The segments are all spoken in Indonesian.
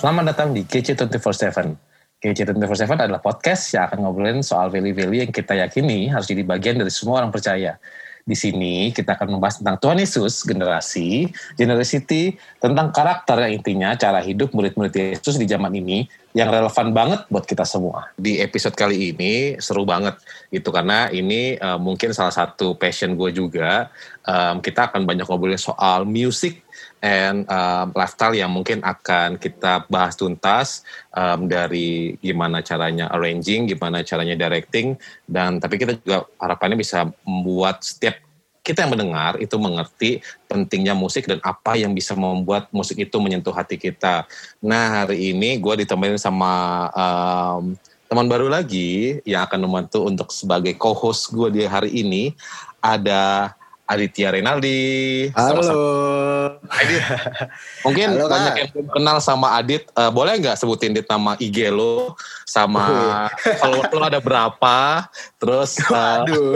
Selamat datang di GC 24/7. GC 24/7 adalah podcast yang akan ngobrolin soal value-value yang kita yakini harus jadi bagian dari semua orang percaya. Di sini kita akan membahas tentang Tuhan Yesus, generasi, generosity, tentang karakter yang intinya cara hidup murid-murid Yesus di zaman ini yang relevan banget buat kita semua. Di episode kali ini seru banget gitu karena ini uh, mungkin salah satu passion gue juga. Um, kita akan banyak ngobrolin soal music and um, lifestyle yang mungkin akan kita bahas tuntas um, dari gimana caranya arranging, gimana caranya directing, dan tapi kita juga harapannya bisa membuat setiap kita yang mendengar itu mengerti pentingnya musik dan apa yang bisa membuat musik itu menyentuh hati kita. Nah hari ini gue ditemenin sama um, teman baru lagi yang akan membantu untuk sebagai co-host gue di hari ini ada Aditya Renaldi. Halo. Adit. Mungkin Halo, banyak yang belum kenal sama Adit. Uh, boleh nggak sebutin dit nama IG lo sama kalau lo ada berapa? Terus uh, Aduh.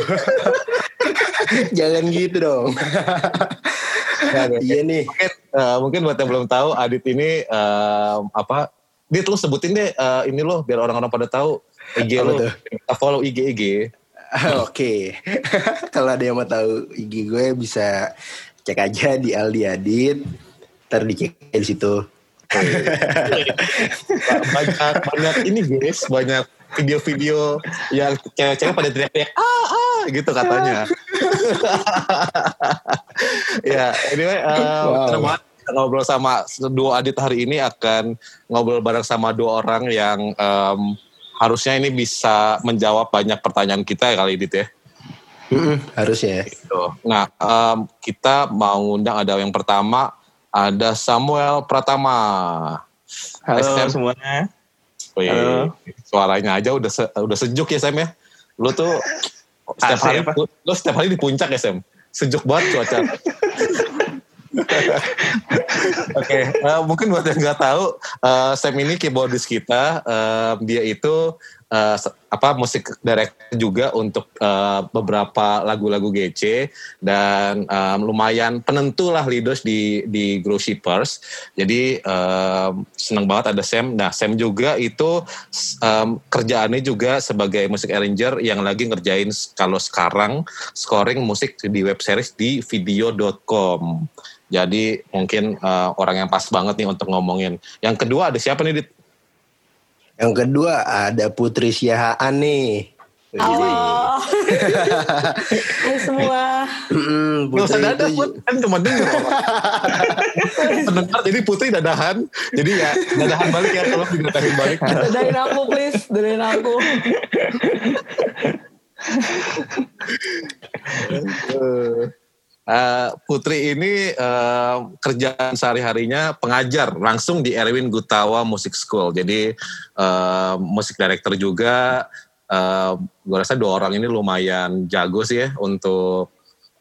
Jangan gitu dong. iya nih. mungkin uh, mungkin buat yang belum tahu Adit ini uh, apa? Dit lo sebutin deh uh, ini lo biar orang-orang pada tahu IG lo. follow IG IG. Oke. Kalau ada yang mau tahu IG gue bisa cek aja di Aldi Adit. Ntar dicek di situ. banyak banyak ini guys banyak video-video yang cewek-cewek pada teriak-teriak ah ah gitu katanya ya anyway uh, Wow. ngobrol sama dua adit hari ini akan ngobrol bareng sama dua orang yang em, harusnya ini bisa menjawab banyak pertanyaan kita ya kali Dit ya Mm-mm, harus ya. Gitu. Nah, em, kita mau ngundang ada yang pertama ada Samuel Pratama. Halo SM. semuanya. Wih, Halo. suaranya aja udah se- udah sejuk ya Sam ya. Lu tuh setiap hari apa? lu setiap hari di puncak ya Sam. Sejuk banget cuaca. Oke, eh, mungkin buat yang nggak tahu, eh, Sam ini keyboardist kita. eh, dia itu se- apa musik director juga untuk eh, beberapa lagu-lagu GC dan em, lumayan penentu lah leaders di di Grow Shippers. Jadi em, senang banget ada Sam. Nah, Sam juga itu em, kerjaannya juga sebagai musik arranger yang lagi ngerjain kalau sekarang scoring musik di web series di video.com. Jadi mungkin eh, orang yang pas banget nih untuk ngomongin. Yang kedua ada siapa nih Dit? Yang kedua ada Putri Siahaan nih. Halo. Hai semua. Mm, Gak usah Putri dadah itu Put, kan cuma denger Pendengar jadi Putri dadahan Jadi ya dadahan balik ya Tolong didadahin balik Dadain aku please, dadain aku. Eh, Putri ini eh, kerjaan sehari-harinya pengajar langsung di Erwin Gutawa Music School. Jadi eh, musik director juga. Eh, gue rasa dua orang ini lumayan jago sih ya untuk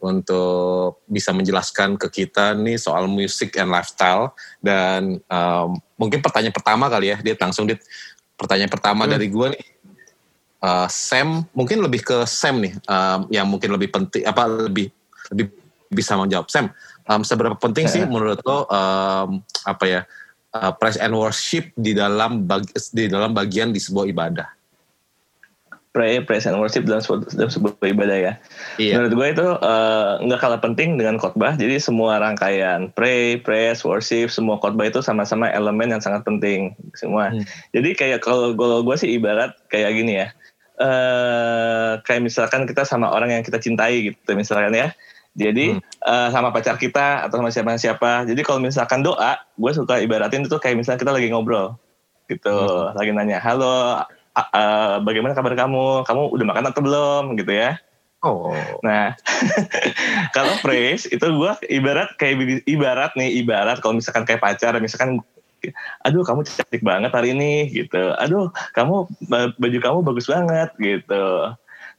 untuk bisa menjelaskan ke kita nih soal musik and lifestyle. Dan eh, mungkin pertanyaan pertama kali ya, dia langsung dit. Pertanyaan pertama dari gue nih, eh, Sam mungkin lebih ke Sam nih, eh, yang mungkin lebih penting apa lebih lebih bisa menjawab Sam. em, seberapa penting sih menurut lo em, apa ya eh, praise and worship di dalam bag- di dalam bagian di sebuah ibadah? Pray, praise and worship dalam sebuah, dalam sebuah ibadah ya. Iya. Menurut gue itu eh, nggak kalah penting dengan khotbah. Jadi semua rangkaian pray, praise, worship, semua khotbah itu sama-sama elemen yang sangat penting semua. Hmm. Jadi kayak kalau kalau gue sih ibarat kayak gini ya. eh kayak misalkan kita sama orang yang kita cintai gitu misalkan ya. Jadi eh, sama pacar kita atau sama siapa-siapa. Jadi kalau misalkan doa, gue suka ibaratin itu kayak misalnya kita lagi ngobrol gitu, lagi nanya, halo, a- bagaimana kabar kamu? Kamu udah makan atau belum? Gitu ya. Oh. Nah, kalau praise itu gue ibarat kayak ibarat nih ibarat kalau misalkan kayak pacar, misalkan, aduh kamu cantik banget hari ini gitu, aduh kamu ba- baju kamu bagus banget gitu.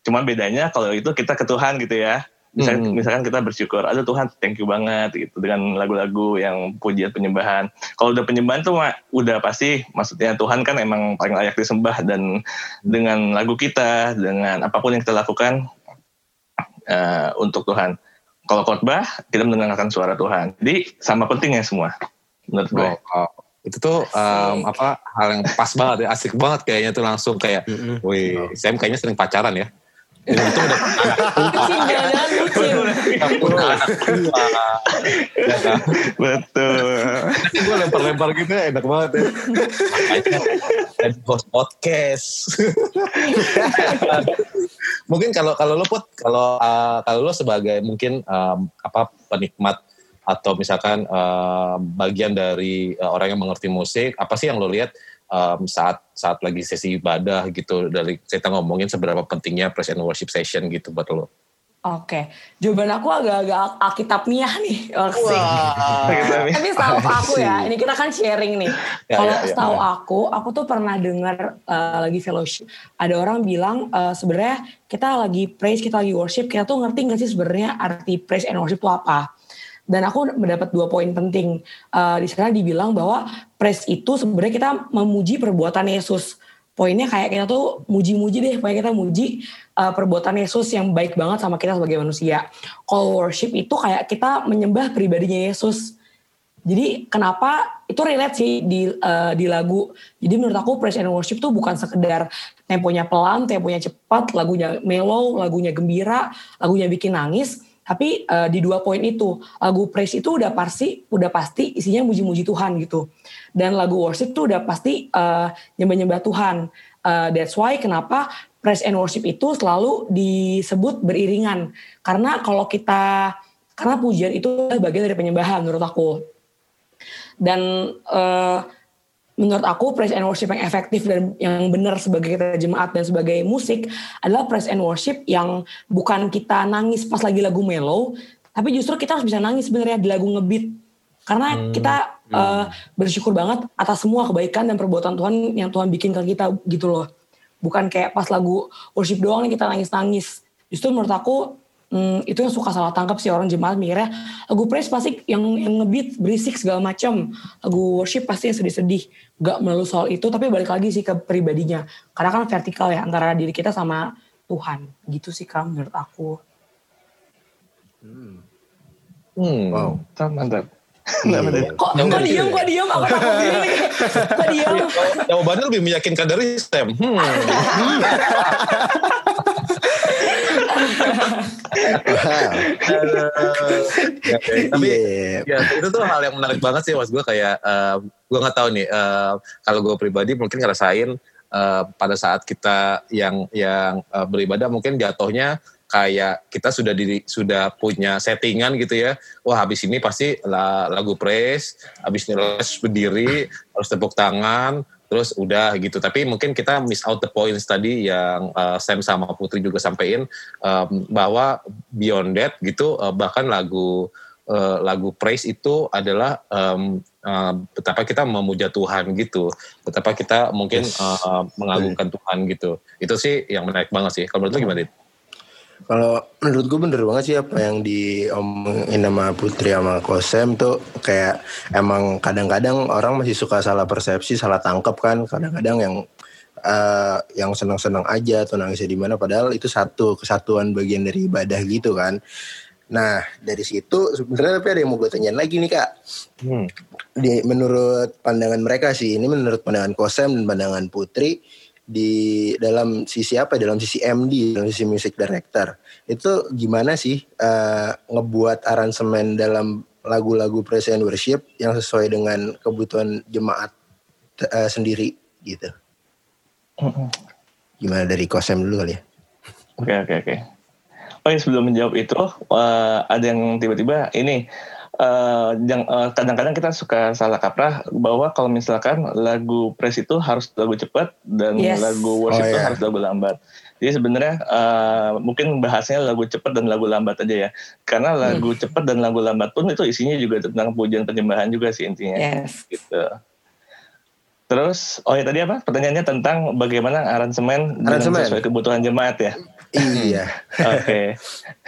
Cuman bedanya kalau itu kita ke Tuhan gitu ya. Misalkan, Hmm. misalkan kita bersyukur, aduh Tuhan thank you banget gitu dengan lagu-lagu yang pujian penyembahan. Kalau udah penyembahan tuh mah, udah pasti maksudnya Tuhan kan emang paling layak disembah dan dengan lagu kita, dengan apa pun yang kita lakukan eh, untuk Tuhan. Kalau khotbah kita mendengarkan suara Tuhan. Jadi sama pentingnya semua menurut gue. Oh, oh. itu tuh um, apa hal yang pas banget ya asik banget kayaknya tuh langsung kayak wih Sam kayaknya sering pacaran ya itu tuh udah Bucin, jangan-jangan anak ya kan Betul. Nanti gue lempar-lempar gitu ya, enak banget ya. Jadi host podcast. mungkin kalau kalau lo put kalau uh, kalau lo sebagai mungkin um, apa penikmat atau misalkan um, bagian dari uh, orang yang mengerti musik, apa sih yang lo lihat um, saat saat lagi sesi ibadah gitu dari kita ngomongin seberapa pentingnya praise and worship session gitu buat lo. Oke, jawaban aku agak-agak alkitabiah nih. Nih. Tapi setahu aku ya, ini kita kan sharing nih. Ya, Kalau ya, ya, setahu ya. aku, aku tuh pernah dengar uh, lagi fellowship. Ada orang bilang uh, sebenarnya kita lagi praise, kita lagi worship, kita tuh ngerti nggak sih sebenarnya arti praise and worship itu apa? Dan aku mendapat dua poin penting. Uh, di sana dibilang bahwa praise itu sebenarnya kita memuji perbuatan Yesus. Poinnya kayak kita tuh muji-muji deh, pokoknya kita muji uh, perbuatan Yesus yang baik banget sama kita sebagai manusia. Kalau worship itu kayak kita menyembah pribadinya Yesus. Jadi kenapa itu relate sih di eh, di lagu. Jadi menurut aku praise and worship tuh bukan sekedar temponya pelan, temponya cepat, lagunya mellow, lagunya gembira, lagunya bikin nangis. Tapi eh, di dua poin itu lagu praise itu udah pasti udah pasti isinya muji-muji Tuhan gitu. Dan lagu worship tuh udah pasti eh, nyembah-nyembah Tuhan. Eh, that's why kenapa praise and worship itu selalu disebut beriringan. Karena kalau kita karena pujian itu bagian dari penyembahan menurut aku dan eh, menurut aku praise and worship yang efektif dan yang benar sebagai kita jemaat dan sebagai musik adalah praise and worship yang bukan kita nangis pas lagi lagu mellow tapi justru kita harus bisa nangis sebenarnya di lagu ngebeat. Karena kita eh, bersyukur banget atas semua kebaikan dan perbuatan Tuhan yang Tuhan bikin ke kita gitu loh. Bukan kayak pas lagu worship doang nih kita nangis-nangis. Justru menurut aku Hmm, itu yang suka salah tangkap sih orang jemaat mikirnya lagu praise pasti yang yang ngebeat berisik segala macam lagu worship pasti yang sedih-sedih gak melulu soal itu tapi balik lagi sih ke pribadinya karena kan vertikal ya antara diri kita sama Tuhan gitu sih kan menurut aku Hmm. Wow. Mantap, mantap. Iya. kok kok diem kok diem aku takut diri kok diem Jawabannya lebih meyakinkan dari Sam. Hmm. Wow. Tapi Iya. ya itu tuh hal yang menarik banget sih mas gue kayak eh, gue nggak tahu nih eh, kalau gue pribadi mungkin ngerasain eh, pada saat kita yang yang eh, beribadah mungkin jatuhnya kayak kita sudah diri sudah punya settingan gitu ya wah habis ini pasti la- lagu praise habis ini harus berdiri harus tepuk tangan terus udah gitu. Tapi mungkin kita miss out the points tadi yang eh, Sam sama Putri juga sampein em, bahwa beyond that gitu eh, bahkan lagu eh, lagu praise itu adalah em, eh, betapa kita memuja Tuhan gitu. Betapa kita mungkin Yes. eh, mengagungkan Tuhan gitu. Itu sih yang menarik banget sih. Kalau menurut lu gimana Dit? Kalau menurut gue bener banget sih apa yang diomongin sama Putri sama Kosem tuh kayak emang kadang-kadang orang masih suka salah persepsi, salah tangkap kan. Kadang-kadang yang eh, yang senang-senang aja atau nangisnya di mana padahal itu satu kesatuan bagian dari ibadah gitu kan. Nah dari situ sebenarnya tapi ada yang mau gue tanyain lagi nih kak. Hmm. Di, menurut pandangan mereka sih ini menurut pandangan Kosem dan pandangan Putri di dalam sisi apa? Dalam sisi MD dalam sisi music director. Itu gimana sih eh, ngebuat aransemen dalam lagu-lagu praise and worship yang sesuai dengan kebutuhan jemaat eh, sendiri gitu? Gimana dari Kosem dulu kali ya? Oke oke oke. Oh ya sebelum menjawab itu eh, ada yang tiba-tiba ini eh, yang eh, kadang-kadang kita suka salah kaprah bahwa kalau misalkan lagu praise itu harus lagu cepat dan Yes. lagu worship Oh, itu iya. harus lagu lambat. Jadi sebenarnya eh, mungkin bahasnya lagu cepat dan lagu lambat aja ya. Karena lagu cepat dan lagu lambat pun itu isinya juga tentang pujian penyembahan juga sih intinya yes gitu. Terus, oh ya tadi apa? Pertanyaannya tentang bagaimana aransemen, dengan Aransemen. sesuai kebutuhan jemaat ya. iya Oke.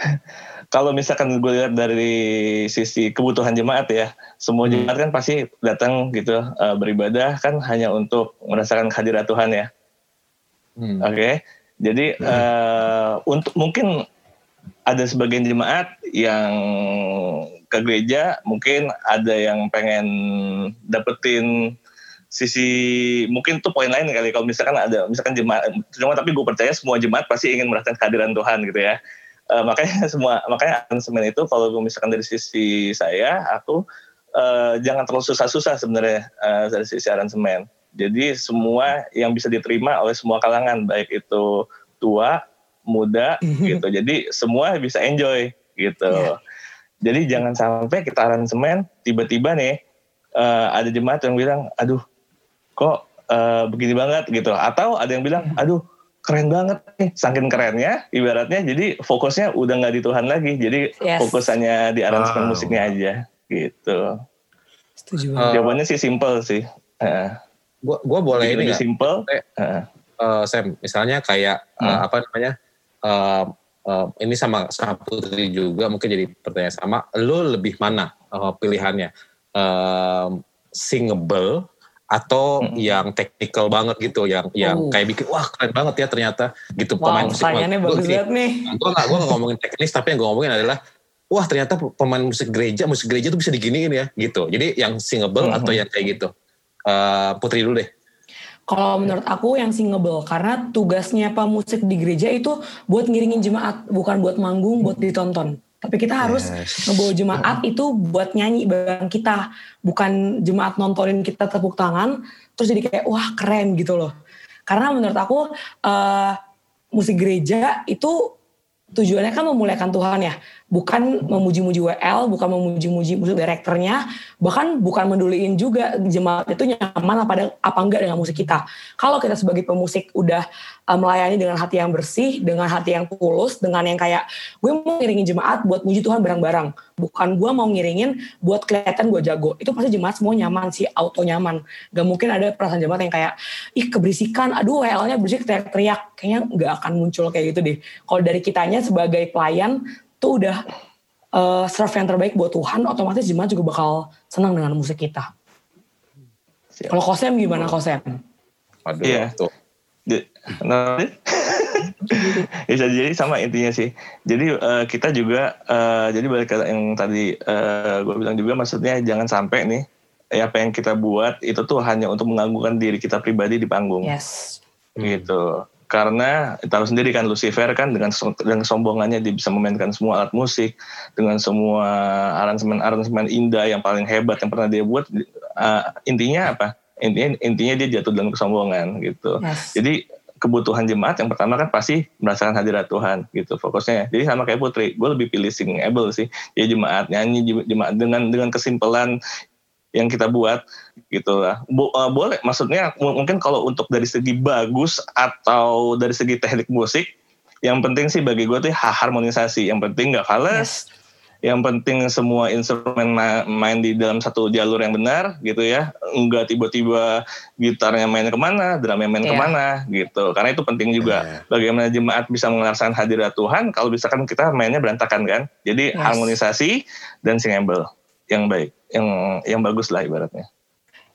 Kalau misalkan gue lihat dari sisi kebutuhan jemaat ya, semua jemaat kan pasti datang gitu eh, beribadah kan hanya untuk merasakan kehadiran Tuhan ya. Hmm. Oke. Jadi eh, untuk mungkin ada sebagian jemaat yang ke gereja mungkin ada yang pengen dapetin sisi mungkin tuh poin lain kali kalau misalkan ada misalkan jemaat cuma tapi gue percaya semua jemaat pasti ingin merasakan kehadiran Tuhan gitu ya uh, makanya semua makanya aransemen itu kalau misalkan dari sisi saya aku uh, jangan terlalu susah-susah sebenarnya uh, dari sisi aransemen jadi semua yang bisa diterima oleh semua kalangan baik itu tua muda gitu. Jadi semua bisa enjoy gitu. Yeah. jadi jangan sampai kita aransemen tiba-tiba nih uh, ada jemaat yang bilang aduh kok uh, begini banget gitu. Atau ada yang bilang aduh keren banget nih. Saking kerennya ibaratnya jadi fokusnya udah nggak di Tuhan lagi. Jadi yes. fokusannya di aransemen wow. musiknya aja gitu. Setuju banget uh, jawabannya sih simple sih. Uh, gua gua boleh ini lebih simple. Uh, uh, Sam misalnya kayak uh, uh, apa namanya? Uh, uh, ini sama sama Putri juga mungkin jadi pertanyaan sama lo lebih mana uh, pilihannya? Uh, singable atau hmm. yang technical banget gitu yang yang uh. kayak bikin wah keren banget ya ternyata. Gitu wow, pemain musik bagus banget nih. Gue gak gue gak ngomongin teknis tapi yang gue ngomongin adalah wah ternyata pemain musik gereja musik gereja tuh bisa diginiin ya. Gitu. Jadi yang singable hmm. atau yang kayak gitu. Uh, Putri dulu deh. Kalau menurut aku yang singable karena tugasnya pemusik di gereja itu buat ngiringin jemaat bukan buat manggung buat ditonton tapi kita harus yes. ngebawa jemaat itu buat nyanyi bareng kita, bukan jemaat nontonin kita tepuk tangan, terus jadi kayak wah keren gitu loh. Karena menurut aku uh, musik gereja itu tujuannya kan memuliakan Tuhan ya bukan memuji-muji WL, bukan memuji-muji musik direkturnya, bahkan bukan menduliin juga jemaat itu nyaman apa apa enggak dengan musik kita. Kalau kita sebagai pemusik udah uh, melayani dengan hati yang bersih, dengan hati yang tulus, dengan yang kayak gue mau ngiringin jemaat buat muji Tuhan bareng-bareng, bukan gue mau ngiringin buat kelihatan gue jago. Itu pasti jemaat semua nyaman sih, auto nyaman. Gak mungkin ada perasaan jemaat yang kayak ih keberisikan, aduh WL-nya berisik teriak-teriak. Kayaknya nggak akan muncul kayak gitu deh. Kalau dari kitanya sebagai pelayan tuh udah uh, serve yang terbaik buat Tuhan, otomatis jemaat juga bakal senang dengan musik kita. Kalau Kosem gimana Kosem? Aduh, iya. tuh. Nah, bisa jadi sama intinya sih. Jadi uh, kita juga, uh, jadi balik ke yang tadi uh, gue bilang juga, maksudnya jangan sampai nih, ya apa yang kita buat itu tuh hanya untuk mengganggukan diri kita pribadi di panggung. Yes. Gitu karena tahu sendiri kan Lucifer kan dengan dengan sombongannya dia bisa memainkan semua alat musik dengan semua aransemen-aransemen indah yang paling hebat yang pernah dia buat uh, intinya apa? Intinya intinya dia jatuh dalam kesombongan gitu. Yes. jadi kebutuhan jemaat yang pertama kan pasti merasakan hadirat Tuhan gitu fokusnya. Jadi sama kayak Putri gue lebih pilih able sih. Ya jemaat nyanyi jemaat dengan dengan kesimpulan yang kita buat gitu lah. Bo, uh, boleh, maksudnya mungkin kalau untuk dari segi bagus atau dari segi teknik musik, yang penting sih bagi gue tuh harmonisasi. Yang penting nggak fals, yes. yang penting semua instrumen main di dalam satu jalur yang benar gitu ya. Enggak tiba-tiba gitarnya main ke mana, drumnya main yeah. ke mana gitu. Karena itu penting juga. Yeah. Bagaimana jemaat bisa mengerasakan hadirat Tuhan kalau misalkan kita mainnya berantakan kan. Jadi yes. harmonisasi dan singable yang baik, yang yang bagus lah ibaratnya.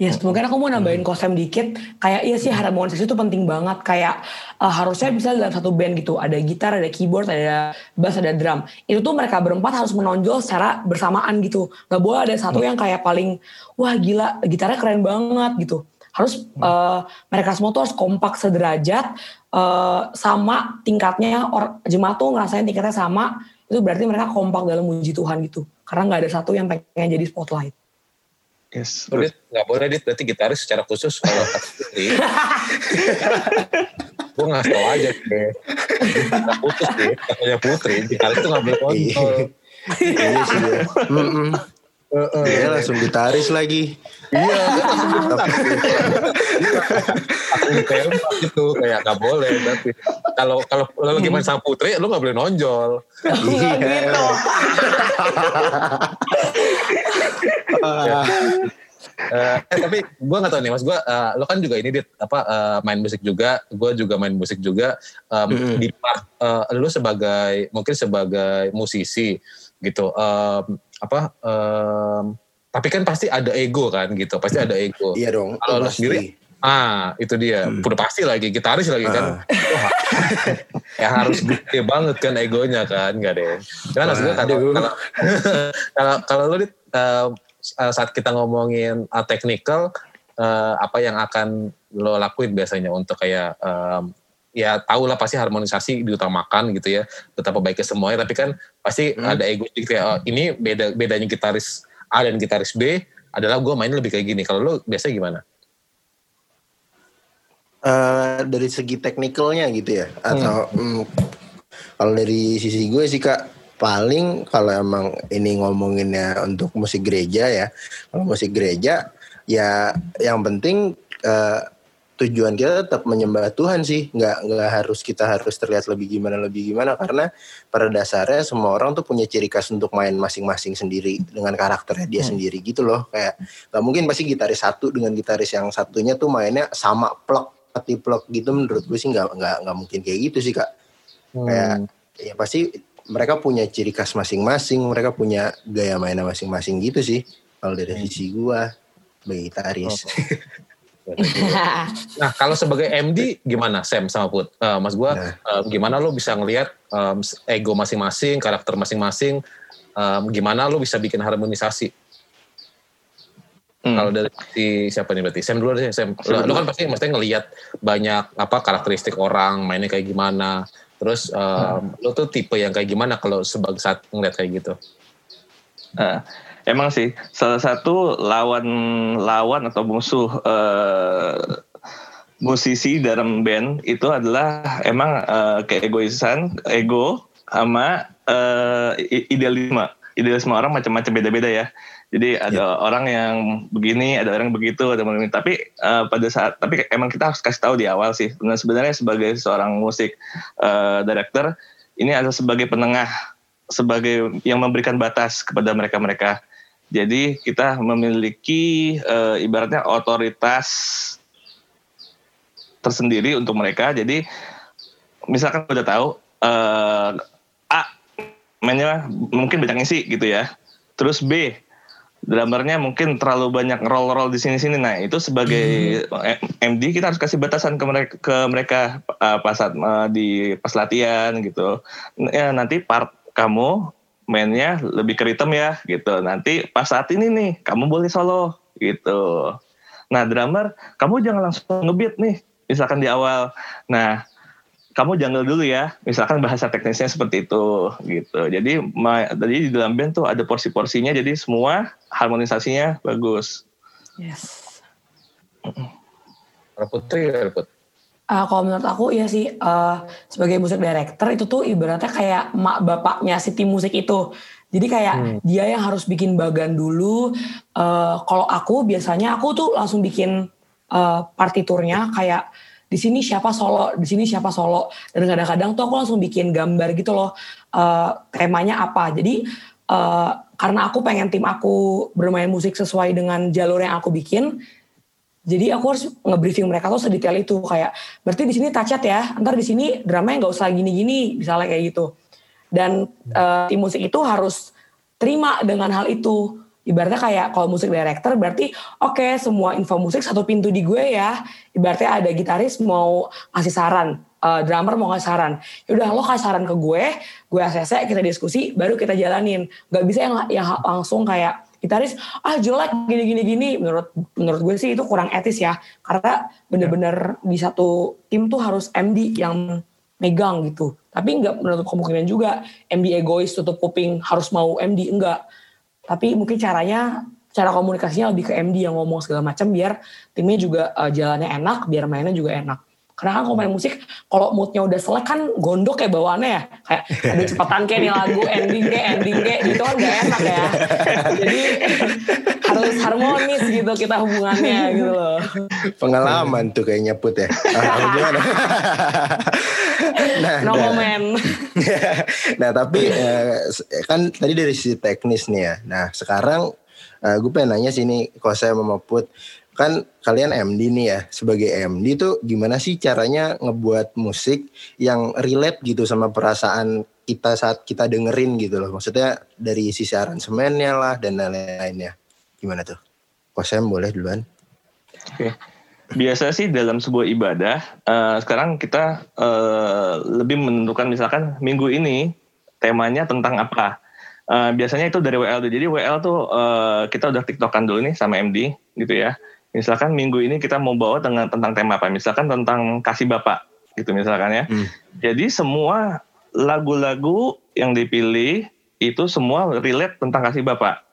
Yes, mungkin aku mau nambahin kosem dikit. Kayak iya sih harmonisasi itu penting banget. Kayak uh, harusnya bisa dalam satu band gitu. Ada gitar, ada keyboard, ada bass, ada drum. Itu tuh mereka berempat harus menonjol secara bersamaan gitu. Gak boleh ada satu yang kayak paling, wah gila gitarnya keren banget gitu. Harus uh, mereka semua tuh harus kompak sederajat, uh, sama tingkatnya. Or, jemaat tuh ngerasain tingkatnya sama. Itu berarti mereka kompak dalam muji Tuhan gitu. Karena nggak ada satu yang pengen jadi spotlight. Yes. Oh, nggak boleh dit berarti gitaris secara khusus kalau Putri. gue nggak tahu aja deh. Gak putus deh. Katanya Putri, gitaris itu nggak boleh kontrol. Iya sih ya. Uh, uh, dia langsung gitaris lagi. Iya, dia langsung gitaris. Aku tembak gitu, kayak gak boleh. Tapi kalau kalau lo lagi main sama putri, lo gak boleh nonjol. Iya. gitu. Uh, eh, tapi gue gak tau nih mas gue uh, lo kan juga ini dit apa uh, main musik juga gue juga main musik juga um, mm. di part uh, lo sebagai mungkin sebagai musisi gitu um, apa um, tapi kan pasti ada ego kan gitu pasti ada ego. Iya dong kalau lo sendiri? Ah itu dia. Hmm. udah pasti lagi gitaris lagi kan. Ah. wah. Yang harus gede banget kan egonya kan nggak deh. Kan maksudnya kalau kalau kalau kalau lu uh, saat kita ngomongin uh, technical uh, apa yang akan lo lakuin biasanya untuk kayak um, ya tahu lah pasti harmonisasi diutamakan gitu ya betapa baiknya semuanya tapi kan pasti hmm. ada ego gitu kayak oh, ini beda bedanya gitaris A dan gitaris B adalah gue main lebih kayak gini kalau lo biasa gimana? Uh, dari segi teknikalnya gitu ya atau hmm. hmm, kalau dari sisi gue sih kak paling kalau emang ini ngomonginnya untuk musik gereja ya kalau musik gereja ya yang penting uh, tujuan kita tetap menyembah Tuhan sih nggak nggak harus kita harus terlihat lebih gimana lebih gimana karena pada dasarnya semua orang tuh punya ciri khas untuk main masing-masing sendiri dengan karakternya dia hmm. sendiri gitu loh kayak nggak mungkin pasti gitaris satu dengan gitaris yang satunya tuh mainnya sama plok hati plok gitu menurut gue sih nggak nggak nggak mungkin kayak gitu sih kak hmm. kayak ya pasti mereka punya ciri khas masing-masing mereka punya gaya mainnya masing-masing gitu sih kalau dari hmm. sisi gue sebagai gitaris oh. nah kalau sebagai MD gimana Sam sama Put? Uh, mas gue nah. uh, gimana lo bisa ngelihat um, ego masing-masing, karakter masing-masing, um, gimana lo bisa bikin harmonisasi? Hmm. Kalau dari si siapa nih berarti? Sam dulu deh Sam. Lo, lo kan pasti mesti ngelihat banyak apa karakteristik orang mainnya kayak gimana. Terus um, hmm. lo tuh tipe yang kayak gimana kalau sebagai saat ngeliat kayak gitu? Uh, Emang sih salah satu lawan lawan atau musuh uh, musisi dalam band itu adalah emang uh, keegoisan, ego sama uh, idealisme. Idealisme orang macam-macam beda-beda ya. Jadi ada yeah. orang yang begini, ada orang begitu, ada orang begini. Tapi uh, pada saat, tapi emang kita harus kasih tahu di awal sih. Nah, sebenarnya sebagai seorang musik uh, director, ini adalah sebagai penengah, sebagai yang memberikan batas kepada mereka-mereka. Jadi kita memiliki e, ibaratnya otoritas tersendiri untuk mereka. Jadi misalkan udah tahu e, A mainnya mungkin banyak ngisi gitu ya. Terus B drummernya mungkin terlalu banyak roll-roll di sini-sini. Nah itu sebagai hmm. MD kita harus kasih batasan ke mereka, ke mereka uh, pas saat uh, di pas latihan gitu. Ya nanti part kamu mainnya lebih ke rhythm ya gitu. Nanti pas saat ini nih kamu boleh solo gitu. Nah drummer kamu jangan langsung ngebeat nih misalkan di awal. Nah kamu jangan dulu ya misalkan bahasa teknisnya seperti itu gitu. Jadi tadi di dalam band tuh ada porsi-porsinya jadi semua harmonisasinya bagus. Yes. Putri ya Putri. Uh, kalau menurut aku ya sih uh, sebagai musik director itu tuh ibaratnya kayak mak bapaknya si tim musik itu. Jadi kayak hmm. dia yang harus bikin bagan dulu. Uh, kalau aku biasanya aku tuh langsung bikin uh, partiturnya kayak di sini siapa solo, di sini siapa solo. Dan kadang-kadang tuh aku langsung bikin gambar gitu loh uh, temanya apa. Jadi uh, karena aku pengen tim aku bermain musik sesuai dengan jalur yang aku bikin jadi aku harus nge-briefing mereka tuh sedetail itu kayak berarti di sini tacet ya, ntar di sini dramanya nggak usah gini-gini, misalnya kayak gitu. Dan uh, tim musik itu harus terima dengan hal itu. Ibaratnya kayak kalau musik director berarti oke okay, semua info musik satu pintu di gue ya. Ibaratnya ada gitaris mau ngasih saran, uh, drummer mau ngasih saran. Ya udah lo kasih saran ke gue, gue ACC, kita diskusi, baru kita jalanin. Gak bisa yang, yang langsung kayak gitaris ah jelek gini gini gini. Menurut menurut gue sih itu kurang etis ya karena bener-bener di satu tim tuh harus MD yang megang gitu. Tapi nggak menutup kemungkinan juga MD egois tutup kuping harus mau MD enggak. Tapi mungkin caranya cara komunikasinya lebih ke MD yang ngomong segala macam biar timnya juga uh, jalannya enak biar mainnya juga enak karena kan kalau main musik, kalau moodnya udah selek kan gondok kayak bawaannya ya. Kayak ada cepetan kayak nih lagu, ending kayak, ending kayak gitu kan gak enak ya. Jadi harus harmonis gitu kita hubungannya gitu loh. Pengalaman tuh kayaknya Put ya. Ah, nah, no nah, comment. nah tapi eh, kan tadi dari sisi teknis nih ya. Nah sekarang uh, gue pengen nanya sini kalau saya mau Put kan kalian MD nih ya sebagai MD tuh gimana sih caranya ngebuat musik yang relate gitu sama perasaan kita saat kita dengerin gitu loh? Maksudnya dari sisi aransemennya lah dan lain-lainnya. Gimana tuh? Kosem boleh duluan? Oke. Biasa sih dalam sebuah ibadah uh, sekarang kita uh, lebih menentukan misalkan minggu ini temanya tentang apa. Uh, biasanya itu dari WL Jadi WL tuh uh, kita udah tiktokan dulu nih sama MD gitu ya. Misalkan minggu ini kita mau bawa dengan tentang tema apa? Misalkan tentang kasih bapak gitu misalkan ya. Hmm. Jadi semua lagu-lagu yang dipilih itu semua relate tentang kasih bapak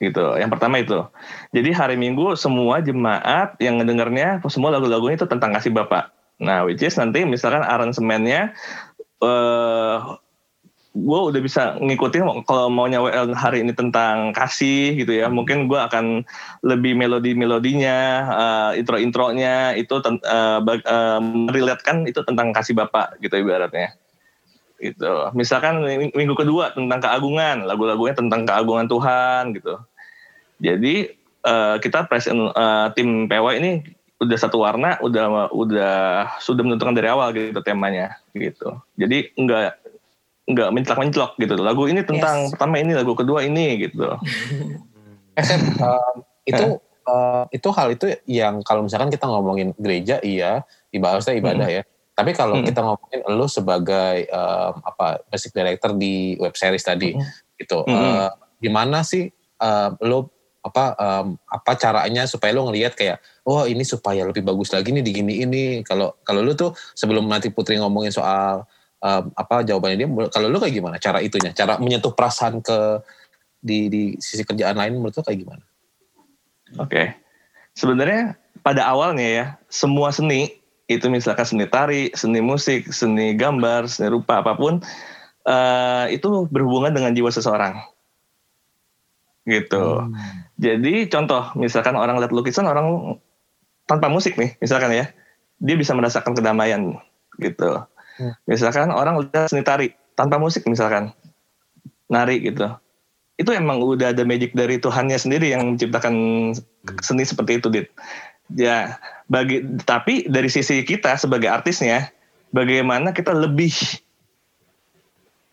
gitu. Yang pertama itu. Jadi hari Minggu semua jemaat yang ngedengarnya semua lagu-lagunya itu tentang kasih Bapak. Nah, which is nanti misalkan aransemennya uh, gue udah bisa ngikutin kalau maunya WL hari ini tentang kasih gitu ya mungkin gue akan lebih melodi melodinya uh, intro intronya itu uh, uh, relate kan itu tentang kasih bapak gitu ibaratnya. Gitu. Misalkan minggu kedua tentang keagungan lagu-lagunya tentang keagungan Tuhan gitu. Jadi uh, kita present uh, tim PW ini udah satu warna, udah udah sudah menentukan dari awal gitu temanya gitu. Jadi enggak enggak mencelak-mencelok gitu. Lagu ini tentang yes. pertama ini, lagu kedua ini gitu. SM uh, itu uh, itu hal itu yang kalau misalkan kita ngomongin gereja iya ibadah ibadah hmm. ya. Tapi kalau hmm. kita ngomongin lo sebagai uh, apa basic director di web series tadi hmm. gitu, hmm. uh, gimana sih uh, lo apa um, apa caranya supaya lo ngelihat kayak oh ini supaya lebih bagus lagi nih di gini ini kalau kalau lo tuh sebelum nanti Putri ngomongin soal um, apa jawabannya dia kalau lo kayak gimana cara itunya cara menyentuh perasaan ke di di sisi kerjaan lain menurut lo kayak gimana? Oke okay. sebenarnya pada awalnya ya semua seni itu misalkan seni tari, seni musik, seni gambar, seni rupa apa pun uh, itu berhubungan dengan jiwa seseorang gitu. Hmm. Jadi contoh misalkan orang lihat lukisan orang tanpa musik nih misalkan ya dia bisa merasakan kedamaian gitu. Misalkan orang lihat seni tari tanpa musik misalkan nari gitu. Itu emang udah ada magic dari Tuhannya sendiri yang menciptakan hmm. seni seperti itu, Dit. Ya, bagi tapi dari sisi kita sebagai artisnya, bagaimana kita lebih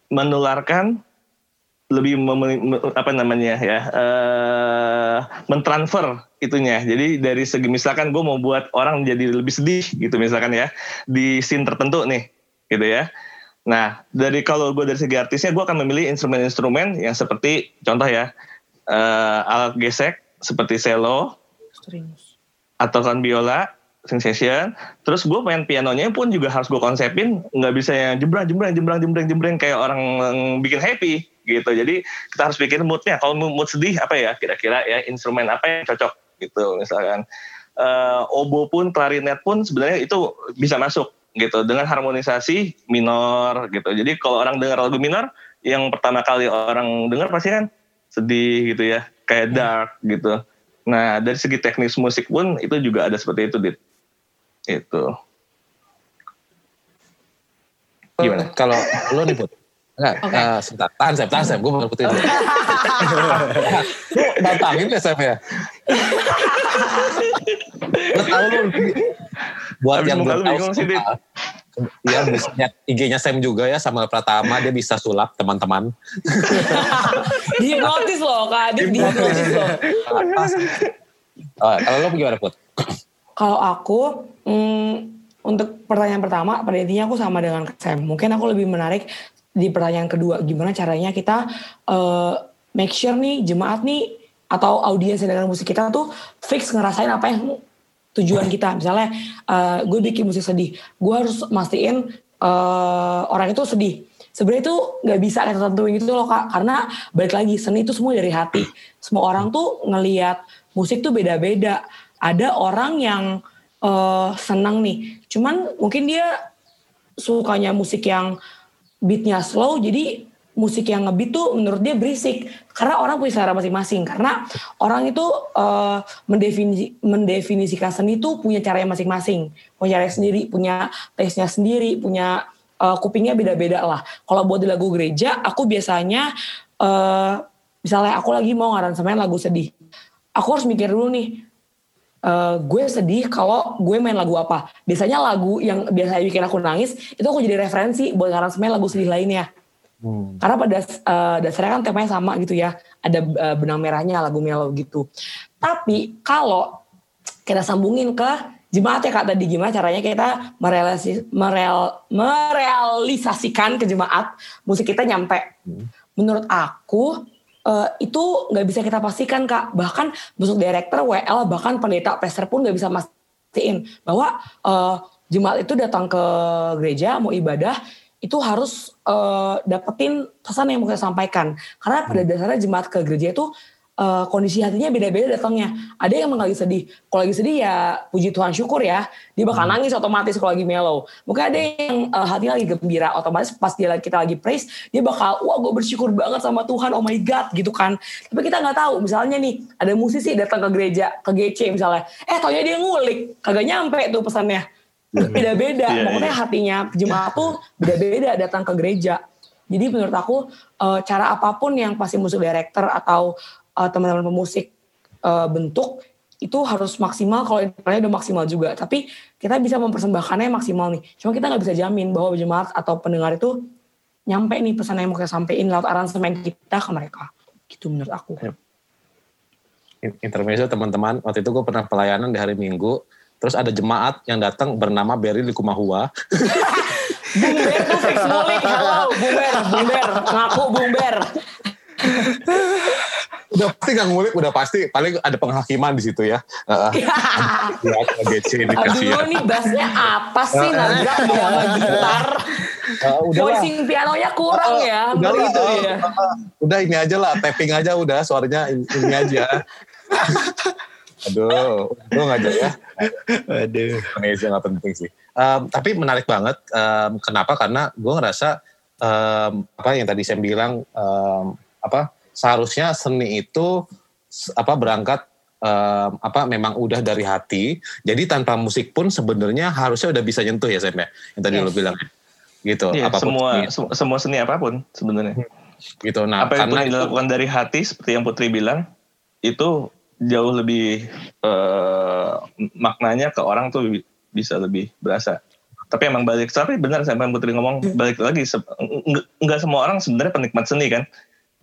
menularkan lebih mem, apa namanya ya uh, mentransfer itunya jadi dari segi misalkan gue mau buat orang jadi lebih sedih gitu misalkan ya di scene tertentu nih gitu ya nah dari kalau gue dari segi artisnya gue akan memilih instrumen-instrumen yang seperti contoh ya uh, alat gesek seperti cello atau kan biola sensation terus gue main pianonya pun juga harus gue konsepin nggak bisa yang jembrang jembrang jembrang jembrang jembrang kayak orang bikin happy gitu. Jadi kita harus bikin moodnya. Kalau mood sedih apa ya kira-kira ya instrumen apa yang cocok gitu misalkan. Uh, obo pun, klarinet pun sebenarnya itu bisa masuk gitu dengan harmonisasi minor gitu. Jadi kalau orang dengar lagu minor, yang pertama kali orang dengar pasti kan sedih gitu ya, kayak hmm. dark gitu. Nah dari segi teknis musik pun itu juga ada seperti itu, dit. Itu. Gimana? Kalau lo nih, Enggak, okay. uh, sebentar. Tahan Sam, tahan Sam. Gue mau putih dulu. lu nantangin ya Sam ya? lu tahu lu buat Habis yang belum tahu Ya bisa lihat IG-nya Sam juga ya sama Pratama dia bisa sulap teman-teman. di notis loh kak, di notis loh. Oh, kalau lo gimana Put? Kalau aku, hmm, untuk pertanyaan pertama, pada intinya aku sama dengan Sam. Mungkin aku lebih menarik di pertanyaan kedua gimana caranya kita uh, make sure nih jemaat nih atau audiens yang dengar musik kita tuh fix ngerasain apa yang tujuan kita. Misalnya uh, gue bikin musik sedih gue harus mastiin uh, orang itu sedih. Sebenarnya itu nggak bisa kita tentuin gitu loh kak karena balik lagi seni itu semua dari hati. Semua orang tuh ngelihat musik tuh beda-beda. Ada orang yang uh, senang nih cuman mungkin dia sukanya musik yang beatnya slow jadi musik yang ngebeat tuh menurut dia berisik. Karena orang punya selera masing-masing. Karena orang itu uh, mendefinisi, mendefinisikan seni itu punya cara yang masing-masing. Punya cara sendiri punya taste-nya sendiri punya uh, kupingnya beda-beda lah. Kalau buat di lagu gereja aku biasanya uh, misalnya aku lagi mau ngaransemen lagu sedih. Aku harus mikir dulu nih uh, gue sedih kalau gue main lagu apa. Biasanya lagu yang biasa bikin aku nangis itu aku jadi referensi buat semen lagu sedih lainnya. Hmm. Karena pada uh, dasarnya kan temanya sama gitu ya. Ada uh, benang merahnya lagu melo gitu. Tapi kalau kita sambungin ke jemaat ya kak tadi gimana caranya kita merealisi, mereal, merealisasikan ke jemaat musik kita nyampe. Menurut aku eh, itu nggak bisa kita pastikan kak. Bahkan musik director, WL, bahkan pendeta, pastor pun nggak bisa mastiin bahwa eh, jemaat itu datang ke gereja mau ibadah itu harus eh, dapetin pesan yang mau kita sampaikan. Karena pada dasarnya jemaat ke gereja itu eh, kondisi hatinya beda-beda datangnya. Ada yang emang lagi sedih. Kalau lagi sedih ya puji Tuhan syukur ya. Dia bakal nangis otomatis kalau lagi mellow. Mungkin ada yang eh, hatinya lagi gembira. Otomatis pas dia kita lagi praise, dia bakal wah gue bersyukur banget sama Tuhan. Oh my God gitu kan. Tapi kita nggak tahu. Misalnya nih ada musisi datang ke gereja, ke GC misalnya. Eh taunya dia ngulik. Kagak nyampe tuh pesannya. Beda-beda. Iya, Pokoknya iya. hatinya jemaat tuh beda-beda datang ke gereja. Jadi menurut aku eh, cara apa pun yang pasti musik director atau eh, teman-teman pemusik eh, bentuk itu harus maksimal kalau intronya udah maksimal juga. Tapi kita bisa mempersembahkannya maksimal nih. Cuma kita nggak bisa jamin bahwa jemaat atau pendengar itu nyampe nih pesan yang mau kita sampein lewat aransemen kita ke mereka. Gitu menurut aku. Yep. Intermezzo teman-teman, waktu itu gue pernah pelayanan di hari Minggu, terus ada jemaat yang datang bernama Berry Likumahua. Bumber tuh fix ngulik. Halo, Bumber, Bumber. Ngaku Bumber. udah pasti nggak ngulik, udah pasti paling ada penghakiman di situ ya. Uh, ya, GC ini kasihan. Aduh nih bassnya apa sih nabrak dia sama gitar. Uh, udah. Voicing pianonya kurang ya. Udah uh, ya. uh, udah ini aja lah, tapping aja udah, suaranya ini, ini aja. Aduh, untung aja ya. Waduh. Indonesia nggak penting sih. Um, tapi menarik banget. Um, kenapa? Karena gue ngerasa um, apa yang tadi saya bilang um, apa seharusnya seni itu apa berangkat um, apa memang udah dari hati. Jadi tanpa musik pun sebenarnya harusnya udah bisa nyentuh ya Sam ya. Yang tadi Yes. lo bilang ya. Gitu. Iya, apa pun semua seni, sem- semua seni apa pun sebenarnya. gitu. Nah, Apa itu yang dilakukan dari hati seperti yang Putri bilang itu jauh lebih eh, maknanya ke orang tuh bi- bisa lebih berasa. Tapi emang balik, tapi benar sampai Putri ngomong balik lagi se- nggak nggak semua orang sebenarnya penikmat seni kan,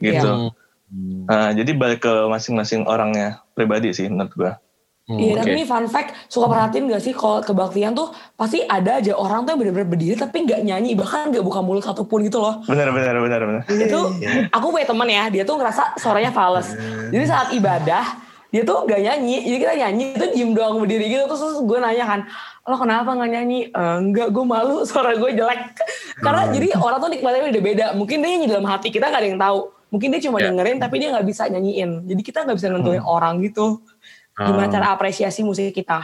gitu. Hmm. Nah, jadi balik ke masing-masing orangnya pribadi sih menurut gua. Hmm, Iya, tapi oke. ini fun fact, suka perhatiin gak sih kalau kebaktian tuh pasti ada aja orang tuh yang bener-bener berdiri tapi nggak nyanyi, bahkan nggak buka mulut satupun gitu loh. Benar, benar, benar, benar. Itu aku punya temen ya, dia tuh ngerasa suaranya fals. Jadi saat ibadah, dia tuh nggak nyanyi, jadi kita nyanyi itu diem doang berdiri gitu. Terus, terus gue nanya kan, lo kenapa nggak nyanyi? "Eh, enggak, gue malu suara gue jelek. Karena jadi orang tuh nikmatnya beda-beda. Mungkin dia nyanyi dalam hati kita nggak ada yang tahu. Mungkin dia cuma Ya. dengerin tapi dia nggak bisa nyanyiin. Jadi kita nggak bisa nentuin orang gitu. Gimana Ah. cara apresiasi musik kita?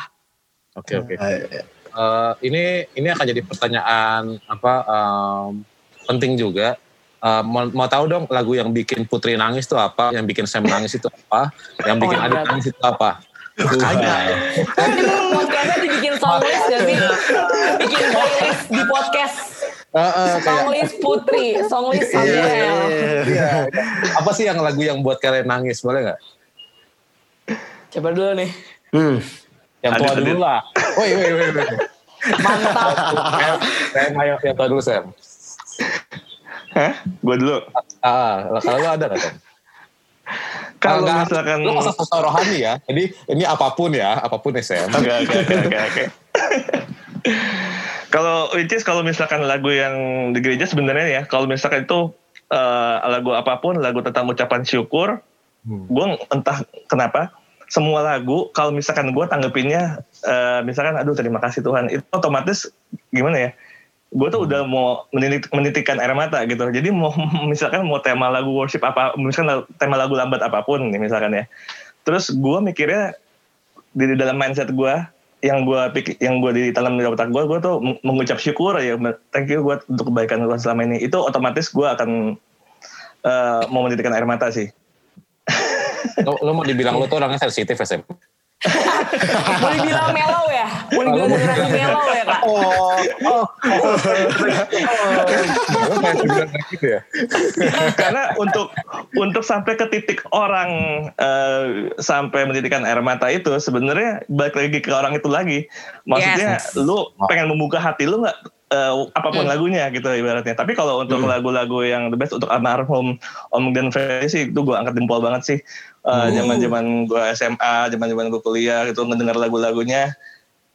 Oke oke. Eh, Eh, ini ini akan jadi pertanyaan apa em, penting juga. Eh, mau, mau tahu dong lagu yang bikin Putri nangis itu apa? Yang bikin Sam nangis itu apa? Yang bikin Oh Adit nangis itu apa? Makanya. Podcastnya dibikin songlist gak sih? Bikin playlist di podcast. Eh, eh, kayak Songlist Putri, songlist Iya, iya, Samuel. iya. iya. apa sih yang lagu yang buat kalian nangis boleh nggak? Coba dulu nih. Hmm. Yang tua dulu lah. Woi woi woi. woi. Mantap. Saya saya ayo yang tua dulu Sam. Hah? Gua dulu. Ah, kalau lu ada nggak Sam? Kalau misalkan lu usah sosok rohani ya. Jadi ini apa pun ya, apa pun ya Sam. Oke oke oke. Kalau which is kalau misalkan lagu yang di gereja sebenarnya ya, kalau misalkan itu eh, lagu apa pun, lagu tentang ucapan syukur, Hmm. gue entah kenapa semua lagu kalau misalkan gue tanggepinnya eh, misalkan aduh terima kasih Tuhan itu otomatis gimana ya gue tuh udah mau menitik, menitikan air mata gitu jadi mau misalkan mau tema lagu worship apa misalkan tema lagu lambat apa pun nih misalkan ya terus gue mikirnya di dalam mindset gue yang gue pikir yang gue di dalam di otak gue gue tuh meng- mengucap syukur ya thank you gue untuk kebaikan Tuhan selama ini itu otomatis gue akan eh, mau menitikkan air mata sih Lu, lu mau dibilang lu tuh orangnya sensitif ya Sam? Mau dibilang mellow ya? Mau dibilang beneran mellow ya kak? Oh, oh, oh. Kayak gitu ya? karena untuk untuk sampai ke titik orang eh, sampai menitikan air mata itu sebenarnya balik lagi ke orang itu lagi maksudnya Yes. lu pengen membuka hati lu nggak uh, apa pun hmm. lagunya gitu ibaratnya. Tapi kalau untuk hmm. lagu-lagu yang the best untuk almarhum Om Glenn Fredly sih itu gue angkat jempol banget sih. Uh, zaman-zaman gue SMA, zaman-zaman gue kuliah gitu ngedengar lagu-lagunya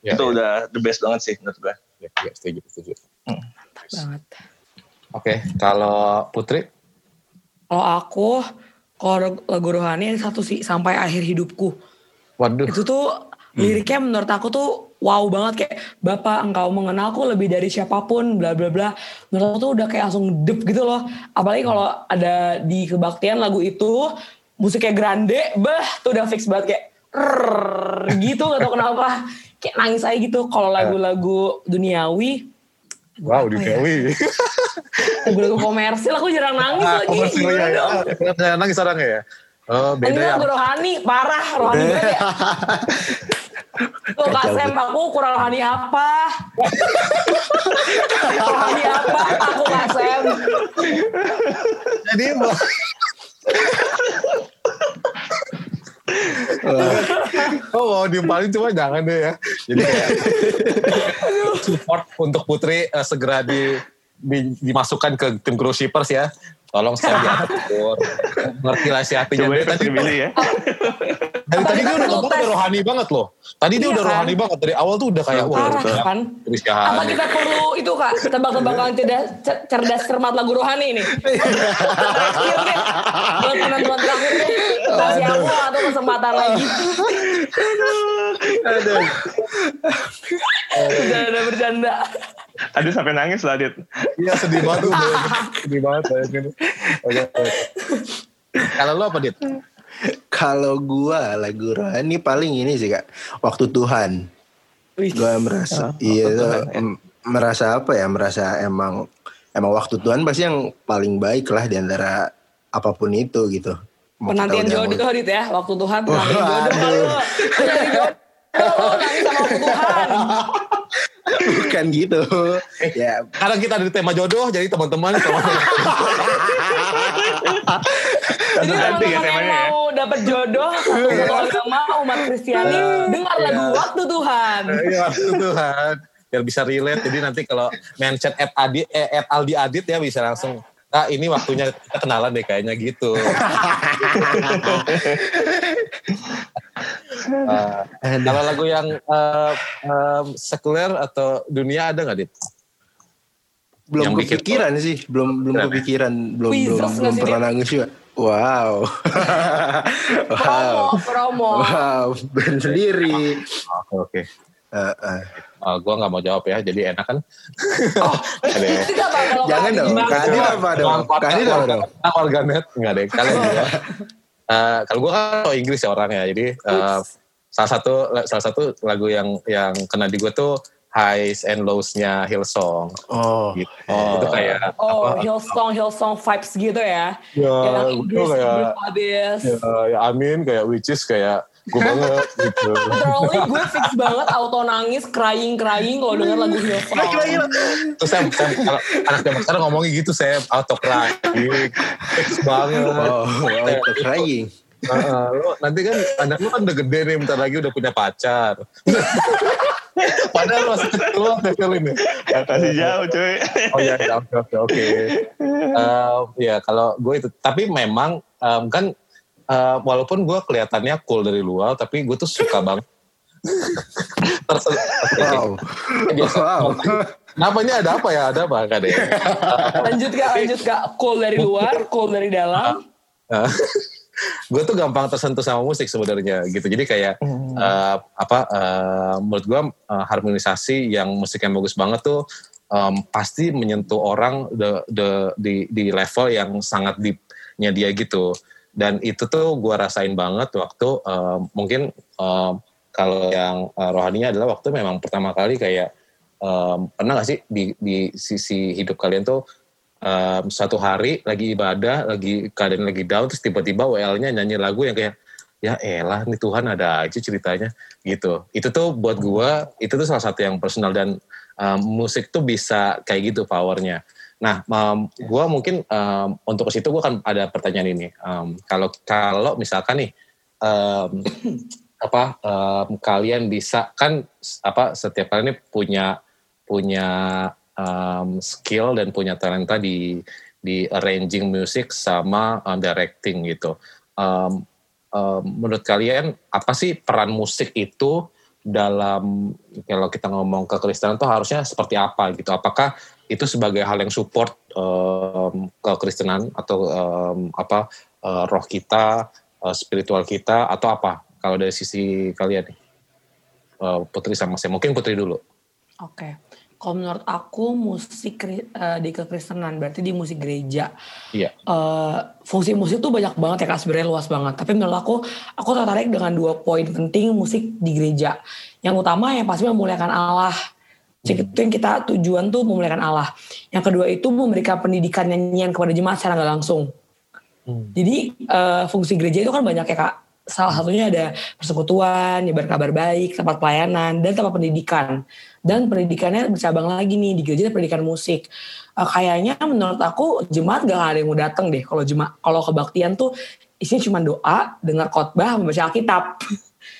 ya, itu ya. udah the best banget sih menurut gue. Ya, ya setuju, setuju. Hmm. banget. Oke, okay, kalau Putri? Kalau aku, kalau lagu rohani satu sih sampai akhir hidupku. Waduh. Itu tuh liriknya menurut aku tuh wow banget kayak bapak engkau mengenalku lebih dari siapa pun bla bla bla menurut aku tuh udah kayak langsung dep gitu loh apalagi kalau ada di kebaktian lagu itu musiknya grande bah tuh udah fix banget kayak rrr, gitu gak tau kenapa kayak nangis aja gitu kalau lagu-lagu duniawi Wow, duniawi. Ya? Lagu-lagu komersil aku jarang nangis ah, lagi. Komersil ya, ya. Nangis orang ya? Oh, beda Enggak, ya. rohani, parah rohani gue ya. Tuh Kak Sam, aku kurang rohani apa? rohani apa aku Kak Sam? Jadi mau... oh mau diempalin cuma jangan deh ya. Jadi kayak support untuk Putri uh, segera di, di, dimasukkan ke tim Grow Shippers ya tolong saya diatur. Ngerti lah si hatinya tadi pilih ya. Dari tadi dia udah ngomong udah rohani banget loh. Tadi dia iya udah kan? rohani banget. Dari awal tuh udah kayak wah kan? apa kita perlu itu kak? Tebak-tebakan tidak cerdas cermat lagu rohani ini? Buat penonton terakhir tuh kasih aku atau kesempatan lagi? Aduh. Udah udah bercanda Tadi sampai nangis lah, Dit. Iya, sedih banget. sedih banget. Kalau lo apa, Dit? Kalau gua lagu rohani paling ini sih, Kak. Waktu Tuhan. Gua merasa, oh, iya, Tuhan, ya. merasa apa ya? Merasa emang emang waktu Tuhan pasti yang paling baik lah di antara apa pun itu gitu. Mau penantian jodoh, Dit ya. Waktu Tuhan penantian oh, jodoh. Aduh. nangis sama waktu Tuhan. Bukan gitu. ya. Karena kita ada tema jodoh, jadi teman-teman. jadi kalau ya, mau dapat jodoh, kalau agama umat Kristiani, dengar lagu iya. Waktu Tuhan. Iya, Waktu Tuhan. Biar bisa relate. Jadi nanti kalau mention at, Adi, eh, at Aldi Adit ya bisa langsung ah ini waktunya kita kenalan deh kayaknya gitu. uh, kalau lagu yang uh, uh, sekuler atau dunia ada nggak dit? Belum yang kepikiran bikin, sih, belum belum kepikiran, belum belum belum pernah nangis juga. Wow. wow. Promo, promo. Wow, sendiri. Oke. Okay. Uh, uh. Uh, gue gak mau jawab ya, jadi enak kan? oh, Jangan dong, Kadi apa dong? Kadi apa dong? Warganet, enggak deh, kalian juga. Uh, kalau gue kan tau Inggris ya orangnya, jadi uh, salah satu salah satu lagu yang yang kena di gue tuh highs and lows-nya Hillsong. Oh. Gitu. Oh. Itu kayak Oh, apa, Hillsong Hillsong vibes gitu ya. Ya, yang Inggris kayak, Ya, ya amin kayak which is kayak gue banget gitu. Literally gue fix banget auto nangis, crying crying kalau denger lagu Hillsong. Terus saya, saya kalau anak zaman sekarang ngomongnya gitu saya auto crying, fix banget. Oh, auto crying. Uh, lo, nanti kan anak lu kan udah gede nih, bentar lagi udah punya pacar. Padahal masih kecil banget ya ini. Ya, kasih jauh cuy. Oh iya, iya oke oke oke. Ya kalau gue itu, tapi memang um, kan uh, walaupun gue kelihatannya cool dari luar tapi gue tuh suka banget wow. wow. Kenapa ini ada apa ya? Ada apa kak deh? lanjut kak, lanjut kak. Cool dari luar, cool dari dalam. gue tuh gampang tersentuh sama musik sebenarnya gitu. Jadi kayak hmm. uh, apa? Uh, menurut gue uh, harmonisasi yang musik yang bagus banget tuh um, pasti menyentuh orang the, the, di, di level yang sangat deepnya dia gitu dan itu tuh gue rasain banget waktu uh, mungkin uh, kalau yang uh, rohaninya adalah waktu memang pertama kali kayak um, pernah gak sih di, di sisi hidup kalian tuh um, suatu hari lagi ibadah lagi keadaan lagi down terus tiba-tiba WL-nya nyanyi lagu yang kayak ya elah nih Tuhan ada aja ceritanya gitu. Itu tuh buat gue itu tuh salah satu yang personal dan um, musik tuh bisa kayak gitu powernya Nah, um, gue mungkin um, untuk ke situ gue kan ada pertanyaan ini. Um, kalau kalau misalkan nih um, apa um, kalian bisa kan apa setiap kali ini punya punya um, skill dan punya talenta di di arranging music sama um, directing gitu. Um, um, menurut kalian apa sih peran musik itu dalam kalau kita ngomong ke Kristen itu harusnya seperti apa gitu? Apakah itu sebagai hal yang support um, ke Kristenan atau um, apa uh, roh kita, uh, spiritual kita atau apa? Kalau dari sisi kalian nih, uh, Putri sama saya. Mungkin Putri dulu. Oke. Okay. Kalau menurut aku musik uh, di kekristenan berarti di musik gereja. Iya. Uh, fungsi musik tuh banyak banget ya kak sebenarnya luas banget. Tapi menurut aku aku tertarik dengan dua poin penting musik di gereja. Yang utama yang pasti memuliakan Allah. Musik itu yang kita tujuan tuh memuliakan Allah. Yang kedua itu memberikan pendidikan nyanyian kepada jemaat secara nggak langsung. Hmm. Jadi uh, fungsi gereja itu kan banyak ya kak salah satunya ada persekutuan, nyebar kabar baik, tempat pelayanan, dan tempat pendidikan. Dan pendidikannya bercabang lagi nih, di gereja pendidikan musik. Uh, kayaknya menurut aku jemaat gak ada yang mau datang deh. Kalau jemaat, kalau kebaktian tuh isinya cuma doa, dengar khotbah, membaca Alkitab.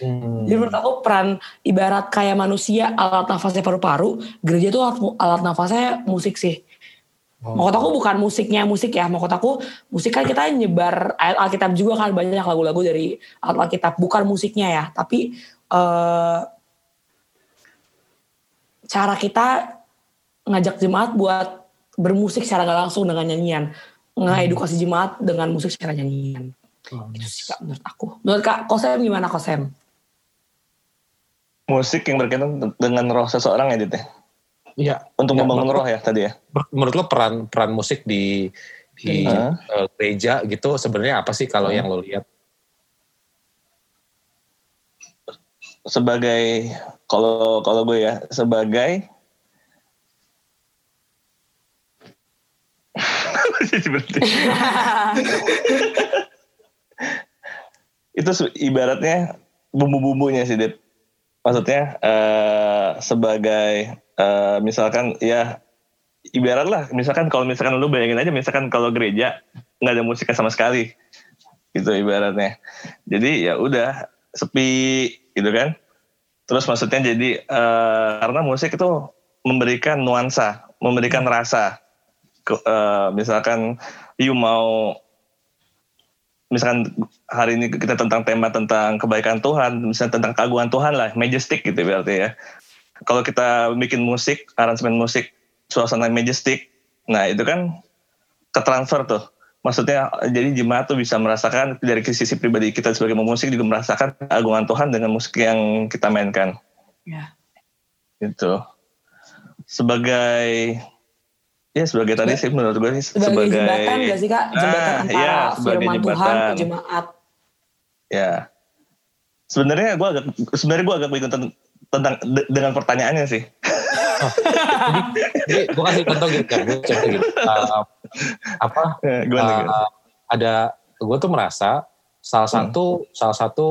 Hmm. Jadi menurut aku peran ibarat kayak manusia alat nafasnya paru-paru, gereja tuh alat, alat nafasnya musik sih. Oh. Mau kotaku bukan musiknya musik ya, mau kotaku musik kan kita nyebar ayat Alkitab juga kan banyak lagu-lagu dari Alkitab, bukan musiknya ya, tapi uh, cara kita ngajak jemaat buat bermusik secara gak langsung dengan nyanyian, ngedukasi jemaat dengan musik secara nyanyian. Oh, Itu sih kak menurut aku. Menurut kak Kosem gimana Kosem? Musik yang berkaitan dengan roh seseorang ya Dit Iya. Untuk ya, membangun roh ya tadi ya. Menurut lo peran peran musik di di uh. gereja gitu sebenarnya apa sih kalau uh. yang lo lihat? Sebagai kalau kalau gue ya sebagai itu ibaratnya bumbu-bumbunya sih, Dit. Maksudnya uh, sebagai uh, misalkan ya ibarat lah misalkan kalau misalkan lu bayangin aja misalkan kalau gereja nggak ada musiknya sama sekali gitu ibaratnya jadi ya udah sepi gitu kan terus maksudnya jadi uh, karena musik itu memberikan nuansa memberikan rasa. Uh, misalkan you mau misalkan hari ini kita tentang tema tentang kebaikan Tuhan misalnya tentang keagungan Tuhan lah majestic gitu berarti ya. Kalau kita bikin musik, aransemen musik, suasana majestic, nah itu kan ketransfer tuh. Maksudnya jadi jemaat tuh bisa merasakan dari sisi pribadi kita sebagai pemusik juga merasakan agungan Tuhan dengan musik yang kita mainkan. Ya. Itu. Sebagai ya sebagai tadi sih menurut gue sih sebagai, sebagai jembatan gak sih kak jembatan ah, antara ya, firman jembatan. Tuhan ke jemaat. Ya. Sebenarnya gue agak sebenarnya gue agak bingung tentang dengan pertanyaannya sih. Jadi, gue kasih contoh gitu kan, gue contoh gitu. Uh, apa? Uh, ada gue tuh merasa salah hmm. satu hmm. salah satu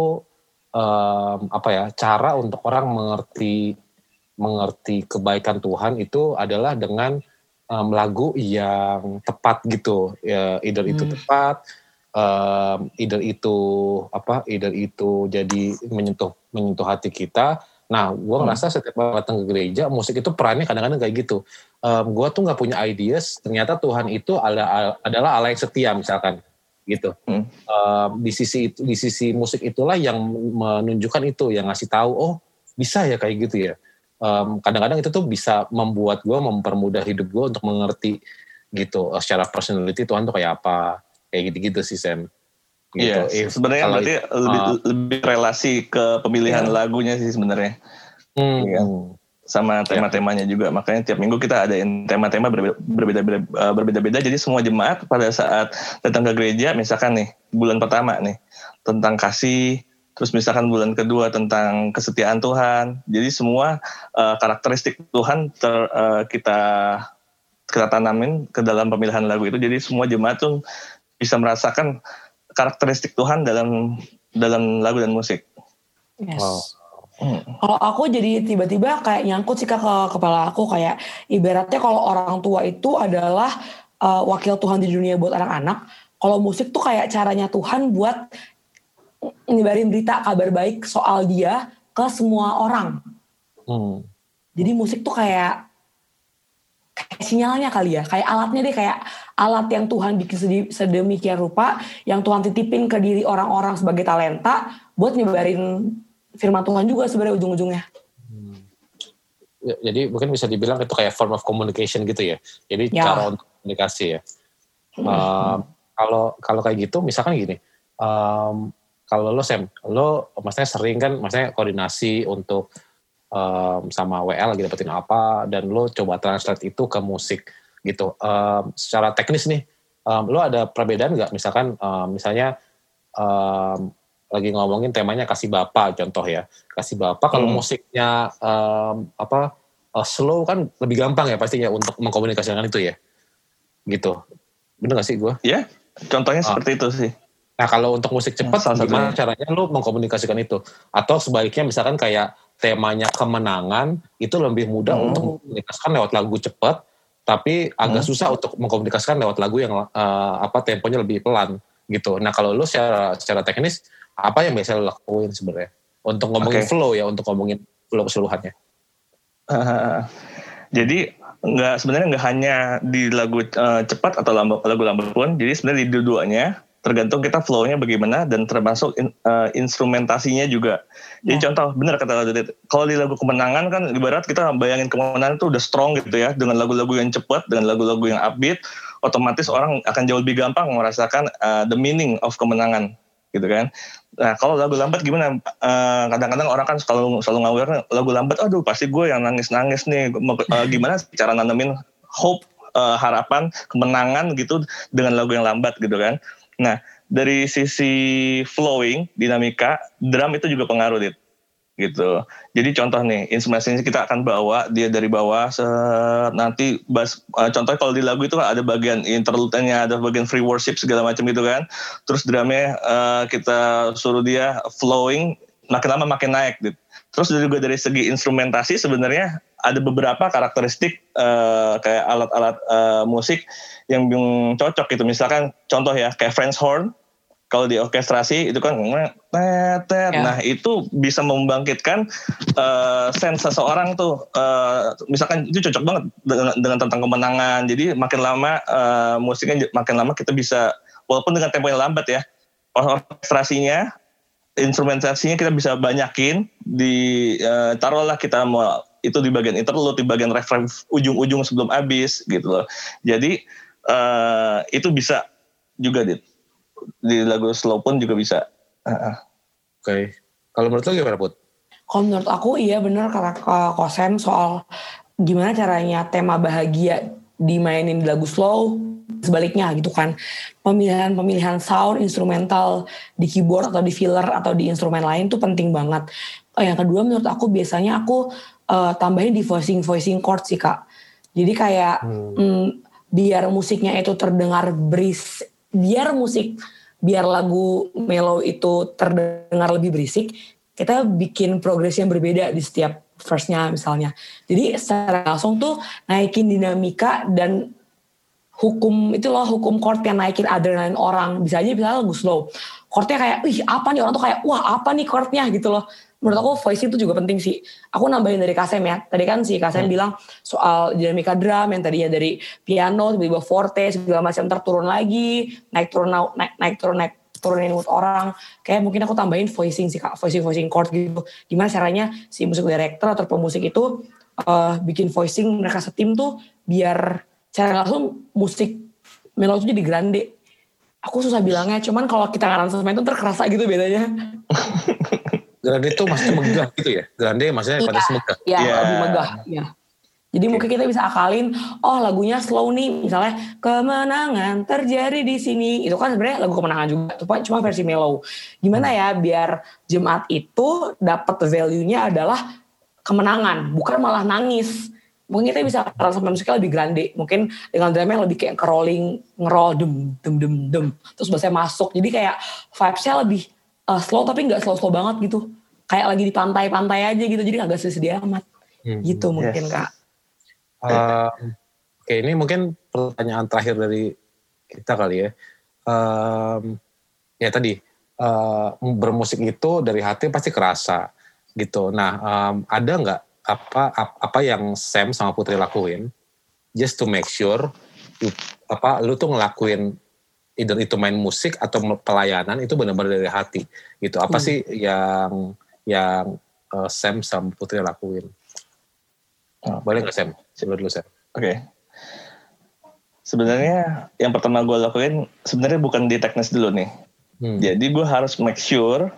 um, apa ya cara untuk orang mengerti mengerti kebaikan Tuhan itu adalah dengan um, lagu yang tepat gitu ya either itu hmm. tepat um, either itu apa either itu jadi menyentuh menyentuh hati kita Nah, gue hmm. ngerasa setiap datang ke gereja, musik itu perannya kadang-kadang kayak gitu. Um, gue tuh nggak punya ideas, ternyata Tuhan itu ada, adalah Allah yang setia misalkan, gitu. Hmm. Um, di sisi itu, di sisi musik itulah yang menunjukkan itu, yang ngasih tahu, oh bisa ya kayak gitu ya. Um, kadang-kadang itu tuh bisa membuat gue mempermudah hidup gue untuk mengerti gitu secara personality Tuhan tuh kayak apa, kayak gitu-gitu sih Sam. Iya, gitu. sebenarnya berarti itu, lebih, uh, lebih relasi ke pemilihan yeah. lagunya sih sebenarnya. Hmm. Ya, sama iya. tema-temanya juga. Makanya tiap minggu kita ada tema-tema berbeda-beda eh, berbeda-beda. Jadi semua jemaat pada saat datang ke gereja, misalkan nih bulan pertama nih tentang kasih, terus misalkan bulan kedua tentang kesetiaan Tuhan. Jadi semua uh, karakteristik Tuhan ter, uh, kita kita tanamin ke dalam pemilihan lagu itu. Jadi semua jemaat tuh bisa merasakan karakteristik Tuhan dalam dalam lagu dan musik. Yes. Wow. Hmm. Kalau aku jadi tiba-tiba kayak nyangkut sih ke kepala aku kayak ibaratnya kalau orang tua itu adalah uh, wakil Tuhan di dunia buat anak-anak. Kalau musik tuh kayak caranya Tuhan buat nyebarin berita kabar baik soal dia ke semua orang. Hmm. Jadi musik tuh kayak kayak sinyalnya kali ya, kayak alatnya deh kayak alat yang Tuhan bikin sedemikian rupa, yang Tuhan titipin ke diri orang-orang sebagai talenta buat nyebarin firman Tuhan juga sebenarnya ujung-ujungnya. Hmm. Ya, jadi mungkin bisa dibilang itu kayak form of communication gitu ya. Jadi ya. cara untuk komunikasi ya. Hmm. Um, kalau kalau kayak gitu, misalkan gini, um, kalau lo Sam, lo maksudnya sering kan, maksudnya koordinasi untuk um, sama WL lagi dapetin apa dan lo coba translate itu ke musik gitu. Um, secara teknis nih, um, lo ada perbedaan nggak? Misalkan um, misalnya um, lagi ngomongin temanya kasih bapak contoh ya, kasih bapak kalau hmm. musiknya um, apa uh, slow kan lebih gampang ya pastinya untuk mengkomunikasikan itu ya, gitu. Bener gak sih gue? Ya, contohnya uh, seperti itu sih. Nah kalau untuk musik cepat gimana caranya lo mengkomunikasikan itu? Atau sebaliknya misalkan kayak temanya kemenangan itu lebih mudah hmm. untuk mengkomunikasikan lewat lagu cepat, tapi agak hmm. susah untuk mengkomunikasikan lewat lagu yang uh, apa temponya lebih pelan gitu. Nah kalau lo secara secara teknis apa yang biasa lo lakuin sebenarnya untuk ngomongin okay. flow ya, untuk ngomongin flow keseluruhannya? Uh, jadi nggak sebenarnya nggak hanya di lagu uh, cepat atau lagu lambat pun, jadi sebenarnya di dua-duanya tergantung kita flow-nya bagaimana dan termasuk in, uh, instrumentasinya juga. Jadi ya. contoh benar kata Dudit, kalau di lagu kemenangan kan ibarat kita bayangin kemenangan itu udah strong gitu ya dengan lagu-lagu yang cepat, dengan lagu-lagu yang upbeat, otomatis orang akan jauh lebih gampang merasakan uh, the meaning of kemenangan gitu kan. Nah kalau lagu lambat gimana? Uh, kadang-kadang orang kan selalu selalu ngawur lagu lambat, aduh pasti gue yang nangis-nangis nih. Uh, gimana cara nanemin hope, uh, harapan, kemenangan gitu dengan lagu yang lambat gitu kan. Nah, dari sisi flowing, dinamika, drum itu juga pengaruh, Dit. Gitu. Jadi contoh nih, instrumentasinya kita akan bawa dia dari bawah, se nanti bas, uh, contohnya kalau di lagu itu ada bagian interlude-nya, ada bagian free worship segala macam itu kan. Terus drumnya uh, kita suruh dia flowing, makin lama makin naik, Dit. Terus juga dari segi instrumentasi sebenarnya ada beberapa karakteristik uh, kayak alat-alat uh, musik yang cocok gitu. Misalkan contoh ya kayak French horn kalau di orkestrasi itu kan tetet. Ya. Nah, itu bisa membangkitkan uh, sense seseorang tuh uh, misalkan itu cocok banget dengan, dengan tentang kemenangan. Jadi makin lama uh, musiknya makin lama kita bisa walaupun dengan tempo yang lambat ya. Orkestrasinya instrumentasinya kita bisa banyakin di uh, taruhlah kita mau itu di bagian interlude di bagian refrain ujung-ujung sebelum habis gitu loh. Jadi uh, itu bisa juga di, di lagu slow pun juga bisa. Uh, Oke. Okay. Kalau menurut lo gimana Put? Kalau menurut aku iya bener kata Kosen soal gimana caranya tema bahagia dimainin di lagu slow sebaliknya gitu kan. Pemilihan-pemilihan sound instrumental di keyboard atau di filler atau di instrumen lain tuh penting banget. Oh, yang kedua menurut aku biasanya aku uh, tambahin di voicing voicing chord sih kak. Jadi kayak hmm. mm, biar musiknya itu terdengar beris biar musik biar lagu mellow itu terdengar lebih berisik kita bikin progres yang berbeda di setiap verse-nya misalnya. Jadi secara langsung tuh naikin dinamika dan hukum itu loh hukum chord yang naikin adrenalin orang bisa aja bisa lagu slow chordnya kayak ih apa nih orang tuh kayak wah apa nih chordnya gitu loh menurut aku voice itu juga penting sih. Aku nambahin dari Kasem ya. Tadi kan si Kasem hmm. bilang soal dinamika drum yang tadinya dari piano tiba-tiba forte segala macam terturun lagi, naik turun naik naik turun naik turunin mood orang. Kayak mungkin aku tambahin voicing sih kak, voicing voicing chord gitu. Gimana caranya si musik director atau pemusik itu uh, bikin voicing mereka setim tuh biar cara langsung musik melo itu jadi grande. Aku susah bilangnya, cuman kalau kita ngaransemen itu terkerasa gitu bedanya. Grande itu maksudnya megah gitu ya? Grande maksudnya iya, pada semegah? Iya, yeah. lebih megah. Ya. Jadi okay. mungkin kita bisa akalin, oh lagunya slow nih, misalnya kemenangan terjadi di sini. Itu kan sebenarnya lagu kemenangan juga, cuma, cuma versi mellow. Gimana ya biar jemaat itu dapat value-nya adalah kemenangan, bukan malah nangis. Mungkin kita bisa aransemen musiknya lebih grande, mungkin dengan drama yang lebih kayak crawling, ngerol, dem, dem, dem, dem. Terus bahasanya masuk, jadi kayak vibes-nya lebih uh, slow tapi nggak slow slow banget gitu. Kayak lagi di pantai-pantai aja gitu. Jadi agak sedih amat. Hmm. gitu mungkin yes. kak. Uh, oke okay, ini mungkin pertanyaan terakhir dari kita kali ya. Um, ya tadi uh, bermusik itu dari hati pasti kerasa gitu. Nah um, ada nggak apa apa yang Sam sama Putri lakuin just to make sure you, apa lu tuh ngelakuin either itu main musik atau pelayanan itu benar-benar dari hati gitu apa hmm. sih yang yang uh, Sam sama Putri lakuin oh. boleh nggak Sam sebelum dulu Sam oke okay. sebenarnya yang pertama gue lakuin sebenarnya bukan di teknis dulu nih hmm. jadi gue harus make sure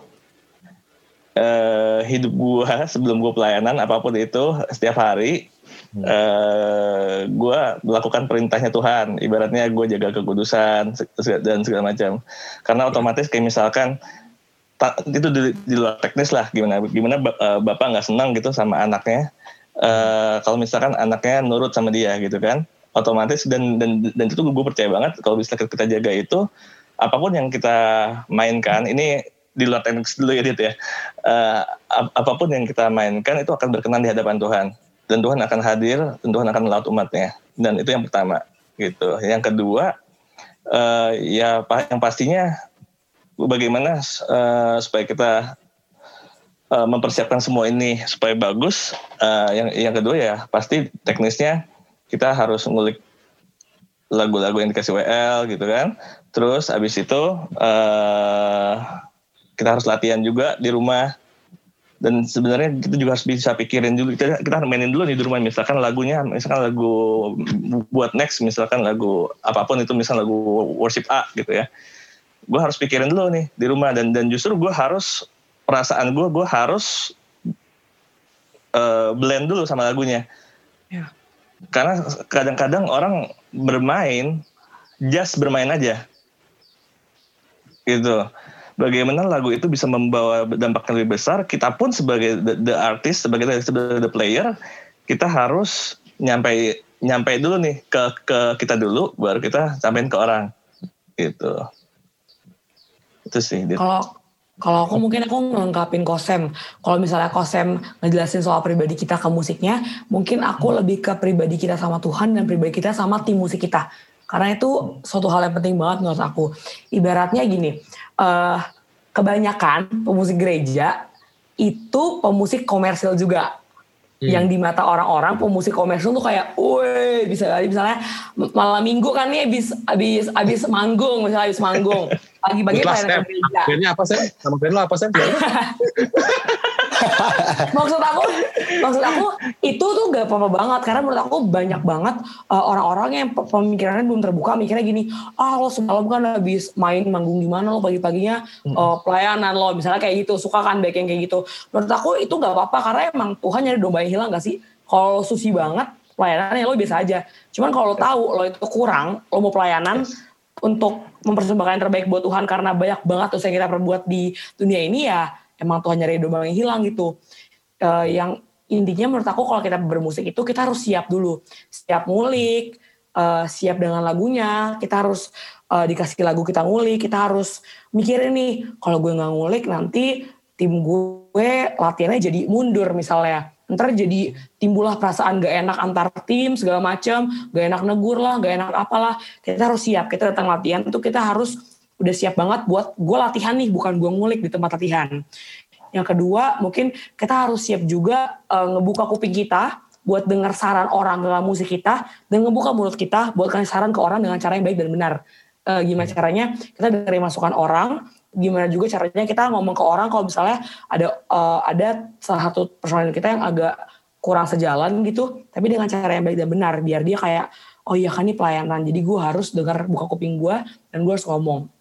uh, hidup gue sebelum gue pelayanan apa pun itu setiap hari hmm. uh, eh, gue melakukan perintahnya Tuhan. Ibaratnya gue jaga kekudusan dan segala macam. Karena otomatis kayak misalkan itu di, di luar teknis lah gimana gimana uh, bapak nggak senang gitu sama anaknya. Uh, kalau misalkan anaknya nurut sama dia gitu kan otomatis dan dan dan itu gue percaya banget kalau bisa kita jaga itu apa pun yang kita mainkan ini di luar teknis dulu ya. Dit ya uh, apa pun yang kita mainkan itu akan berkenan di hadapan Tuhan. Dan Tuhan akan hadir dan Tuhan akan melaut umatnya. Dan itu yang pertama gitu. Yang kedua uh, ya yang pastinya bagaimana uh, supaya kita uh, mempersiapkan semua ini supaya bagus uh, yang yang kedua ya pasti teknisnya kita harus ngulik lagu-lagu yang dikasih WL gitu kan. Terus abis itu uh, kita harus latihan juga di rumah. Dan sebenarnya kita juga harus bisa pikirin dulu. Kita kita harus mainin dulu nih di rumah. Misalkan lagunya misalkan lagu buat next misalkan lagu apa pun itu misalkan lagu worship A gitu ya. Gue harus pikirin dulu nih di rumah. Dan dan justru gue harus perasaan gue gue harus uh, blend dulu sama lagunya. Ya. karena kadang-kadang orang bermain just bermain aja. Gitu bagaimana lagu itu bisa membawa dampak yang lebih besar kita pun sebagai the, the artist sebagai the, the player kita harus nyampe nyampe dulu nih ke ke kita dulu baru kita sampein ke orang gitu itu sih kalau kalau aku mungkin aku ngelengkapin kosem. Kalau misalnya kosem ngejelasin soal pribadi kita ke musiknya, mungkin aku hmm. lebih ke pribadi kita sama Tuhan dan pribadi kita sama tim musik kita. Karena itu suatu hal yang penting banget menurut aku. Ibaratnya gini, uh, kebanyakan pemusik gereja itu pemusik komersil juga. Hmm. Yang di mata orang-orang pemusik komersil tuh kayak, woi bisa kali misalnya malam minggu kan nih abis abis abis manggung misalnya abis manggung pagi-pagi pelayanan gereja. Bandnya apa sih? Nama band lo apa sih? maksud aku maksud aku itu tuh gak apa-apa banget. Karena menurut aku banyak banget uh, orang-orang yang pemikirannya belum terbuka mikirnya gini ah lo semalam kan habis main manggung di mana lo pagi-paginya? Uh, pelayanan lo. Misalnya kayak gitu suka kan baik yang kayak gitu. Menurut aku itu gak apa-apa karena emang Tuhan nyari domba yang hilang gak sih? Kalau susi banget pelayanan ya lo biasa aja. Cuman kalau lo tahu lo itu kurang lo mau pelayanan untuk mempersembahkan yang terbaik buat Tuhan karena banyak banget tuh yang kita perbuat di dunia ini ya emang Tuhan nyari domba yang hilang gitu. Uh, yang intinya menurut aku kalau kita bermusik itu kita harus siap dulu, siap ngulik, uh, siap dengan lagunya, kita harus uh, dikasih lagu kita ngulik, kita harus mikirin nih kalau gue nggak ngulik nanti tim gue latihannya jadi mundur misalnya. Ntar jadi timbullah perasaan gak enak antar tim segala macam, gak enak negur lah, gak enak apalah. Kita harus siap, kita datang latihan itu kita harus udah siap banget buat gue latihan nih bukan gue ngulik di tempat latihan. Yang kedua mungkin kita harus siap juga uh, ngebuka kuping kita buat dengar saran orang dalam musik kita dan ngebuka mulut kita buat kasih saran ke orang dengan cara yang baik dan benar. Uh, gimana caranya kita dari masukan orang gimana juga caranya kita ngomong ke orang kalau misalnya ada uh, ada salah satu personal kita yang agak kurang sejalan gitu tapi dengan cara yang baik dan benar biar dia kayak oh iya kan ini pelayanan jadi gue harus dengar buka kuping gue dan gue harus ngomong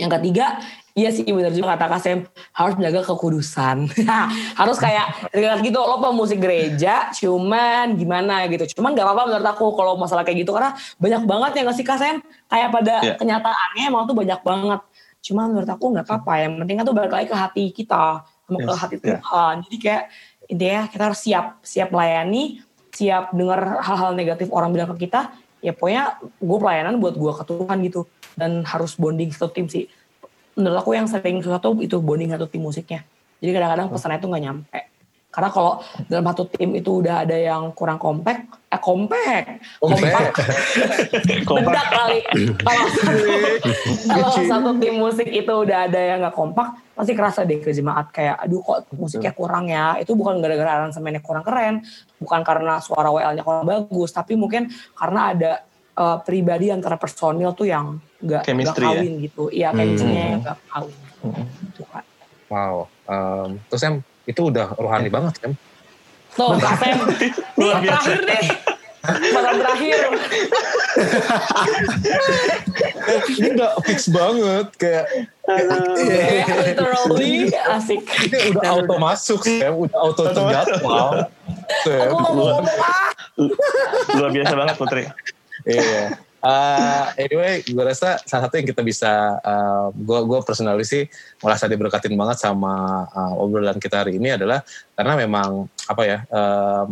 yang ketiga, iya sih benar juga kata Kasem harus menjaga kekudusan. harus kayak terlihat gitu lo pemusik gereja cuman gimana gitu. Cuman gak apa-apa menurut aku kalau masalah kayak gitu karena banyak banget yang ngasih Kasem kayak pada yeah. kenyataannya emang tuh banyak banget. Cuman menurut aku gak apa-apa. Yang penting kan tuh balik lagi ke hati kita, sama yes. ke hati Tuhan. Yeah. Jadi kayak intinya kita harus siap, siap melayani, siap dengar hal-hal negatif orang bilang ke kita. Ya pokoknya gue pelayanan buat gue ke Tuhan gitu dan harus bonding satu tim sih. Menurut aku yang sering susah tuh itu bonding satu tim musiknya. Jadi kadang-kadang oh. pesannya itu nggak nyampe. Karena kalau dalam satu tim itu udah ada yang kurang kompak, eh kompak, kompak, kompak kali. Kalau satu, kalau satu tim musik itu udah ada yang nggak kompak, pasti kerasa deh ke jemaat kayak aduh kok musiknya kurang ya? Itu bukan gara-gara aransemennya kurang keren bukan karena suara WL-nya kurang bagus tapi mungkin karena ada uh, pribadi antara personil tuh yang nggak kawin ya? gitu. Iya chemistry-nya hmm. nggak kawin. Hmm. gitu kan wow um, terus em itu udah rohani banget kan Tuh, Kak Sam. Nih, terakhir deh. Malam terakhir. ini gak fix banget kayak yeah, literally asik. Ini udah auto masuk ya, udah auto terjadwal. Luar biasa banget Putri. Iya uh, anyway gue rasa salah satu yang kita bisa uh, gue gue sih merasa diberkatin banget sama uh, obrolan kita hari ini adalah karena memang apa ya uh,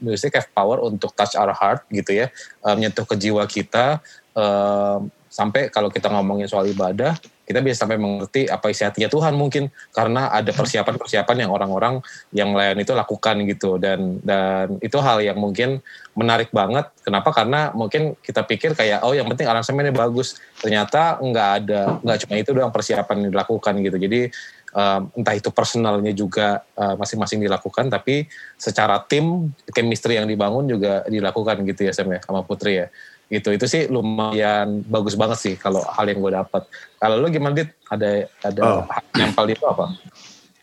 music have power untuk touch our heart gitu ya uh, menyentuh ke jiwa kita uh, sampai kalau kita ngomongin soal ibadah kita bisa sampai mengerti apa isi hatinya Tuhan mungkin karena ada persiapan-persiapan yang orang-orang yang lain itu lakukan gitu. Dan dan itu hal yang mungkin menarik banget. Kenapa? Karena mungkin kita pikir kayak oh yang penting aransemennya bagus. Ternyata nggak ada nggak cuma itu doang persiapan yang dilakukan gitu. Jadi um, entah itu personalnya juga uh, masing-masing dilakukan tapi secara tim chemistry yang dibangun juga dilakukan gitu ya Sam ya sama Putri ya gitu. Itu sih lumayan bagus banget sih kalau hal yang gue dapat kalau lu gimana dit? Ada ada oh. nyempal itu apa?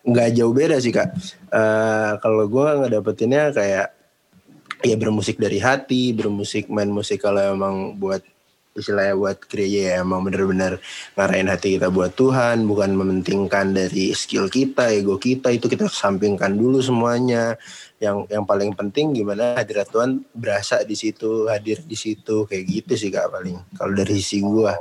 Nggak jauh beda sih kak. Uh, kalau gue nggak dapetinnya kayak ya bermusik dari hati bermusik main musik kalau emang buat istilahnya buat gereja ya emang bener-bener ngarahin hati kita buat Tuhan bukan mementingkan dari skill kita ego kita itu kita sampingkan dulu semuanya yang yang paling penting gimana hadirat Tuhan berasa di situ hadir di situ kayak gitu sih kak paling kalau dari sisi gua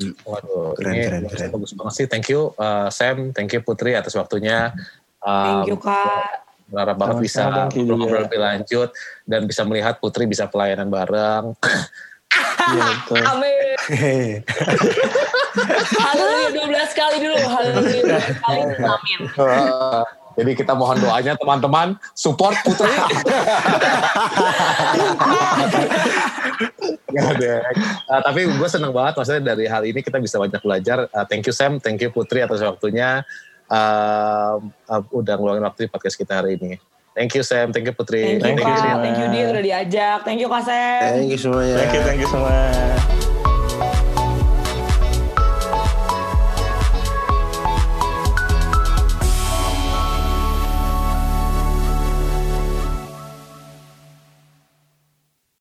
Waduh, keren, ini keren, keren. bagus banget sih. Thank you uh, Sam, thank you Putri atas waktunya. Um, thank you Kak. Berharap banget bisa ngobrol lebih lanjut dan bisa melihat Putri bisa pelayanan bareng. Iya, Amin. Haleluya 12 kali dulu. Haleluya 12 kali. Amin. Jadi kita mohon doanya teman-teman support Putri. uh, tapi gue seneng banget maksudnya dari hal ini kita bisa banyak belajar. Uh, thank you Sam, thank you Putri atas waktunya. Uh, uh, udah ngeluangin waktu di podcast kita hari ini. Thank you Sam, thank you Putri. Thank you, thank you, Kak. thank you dia udah diajak. Thank you Kak Sam. Thank you semuanya. Thank you, thank you semuanya.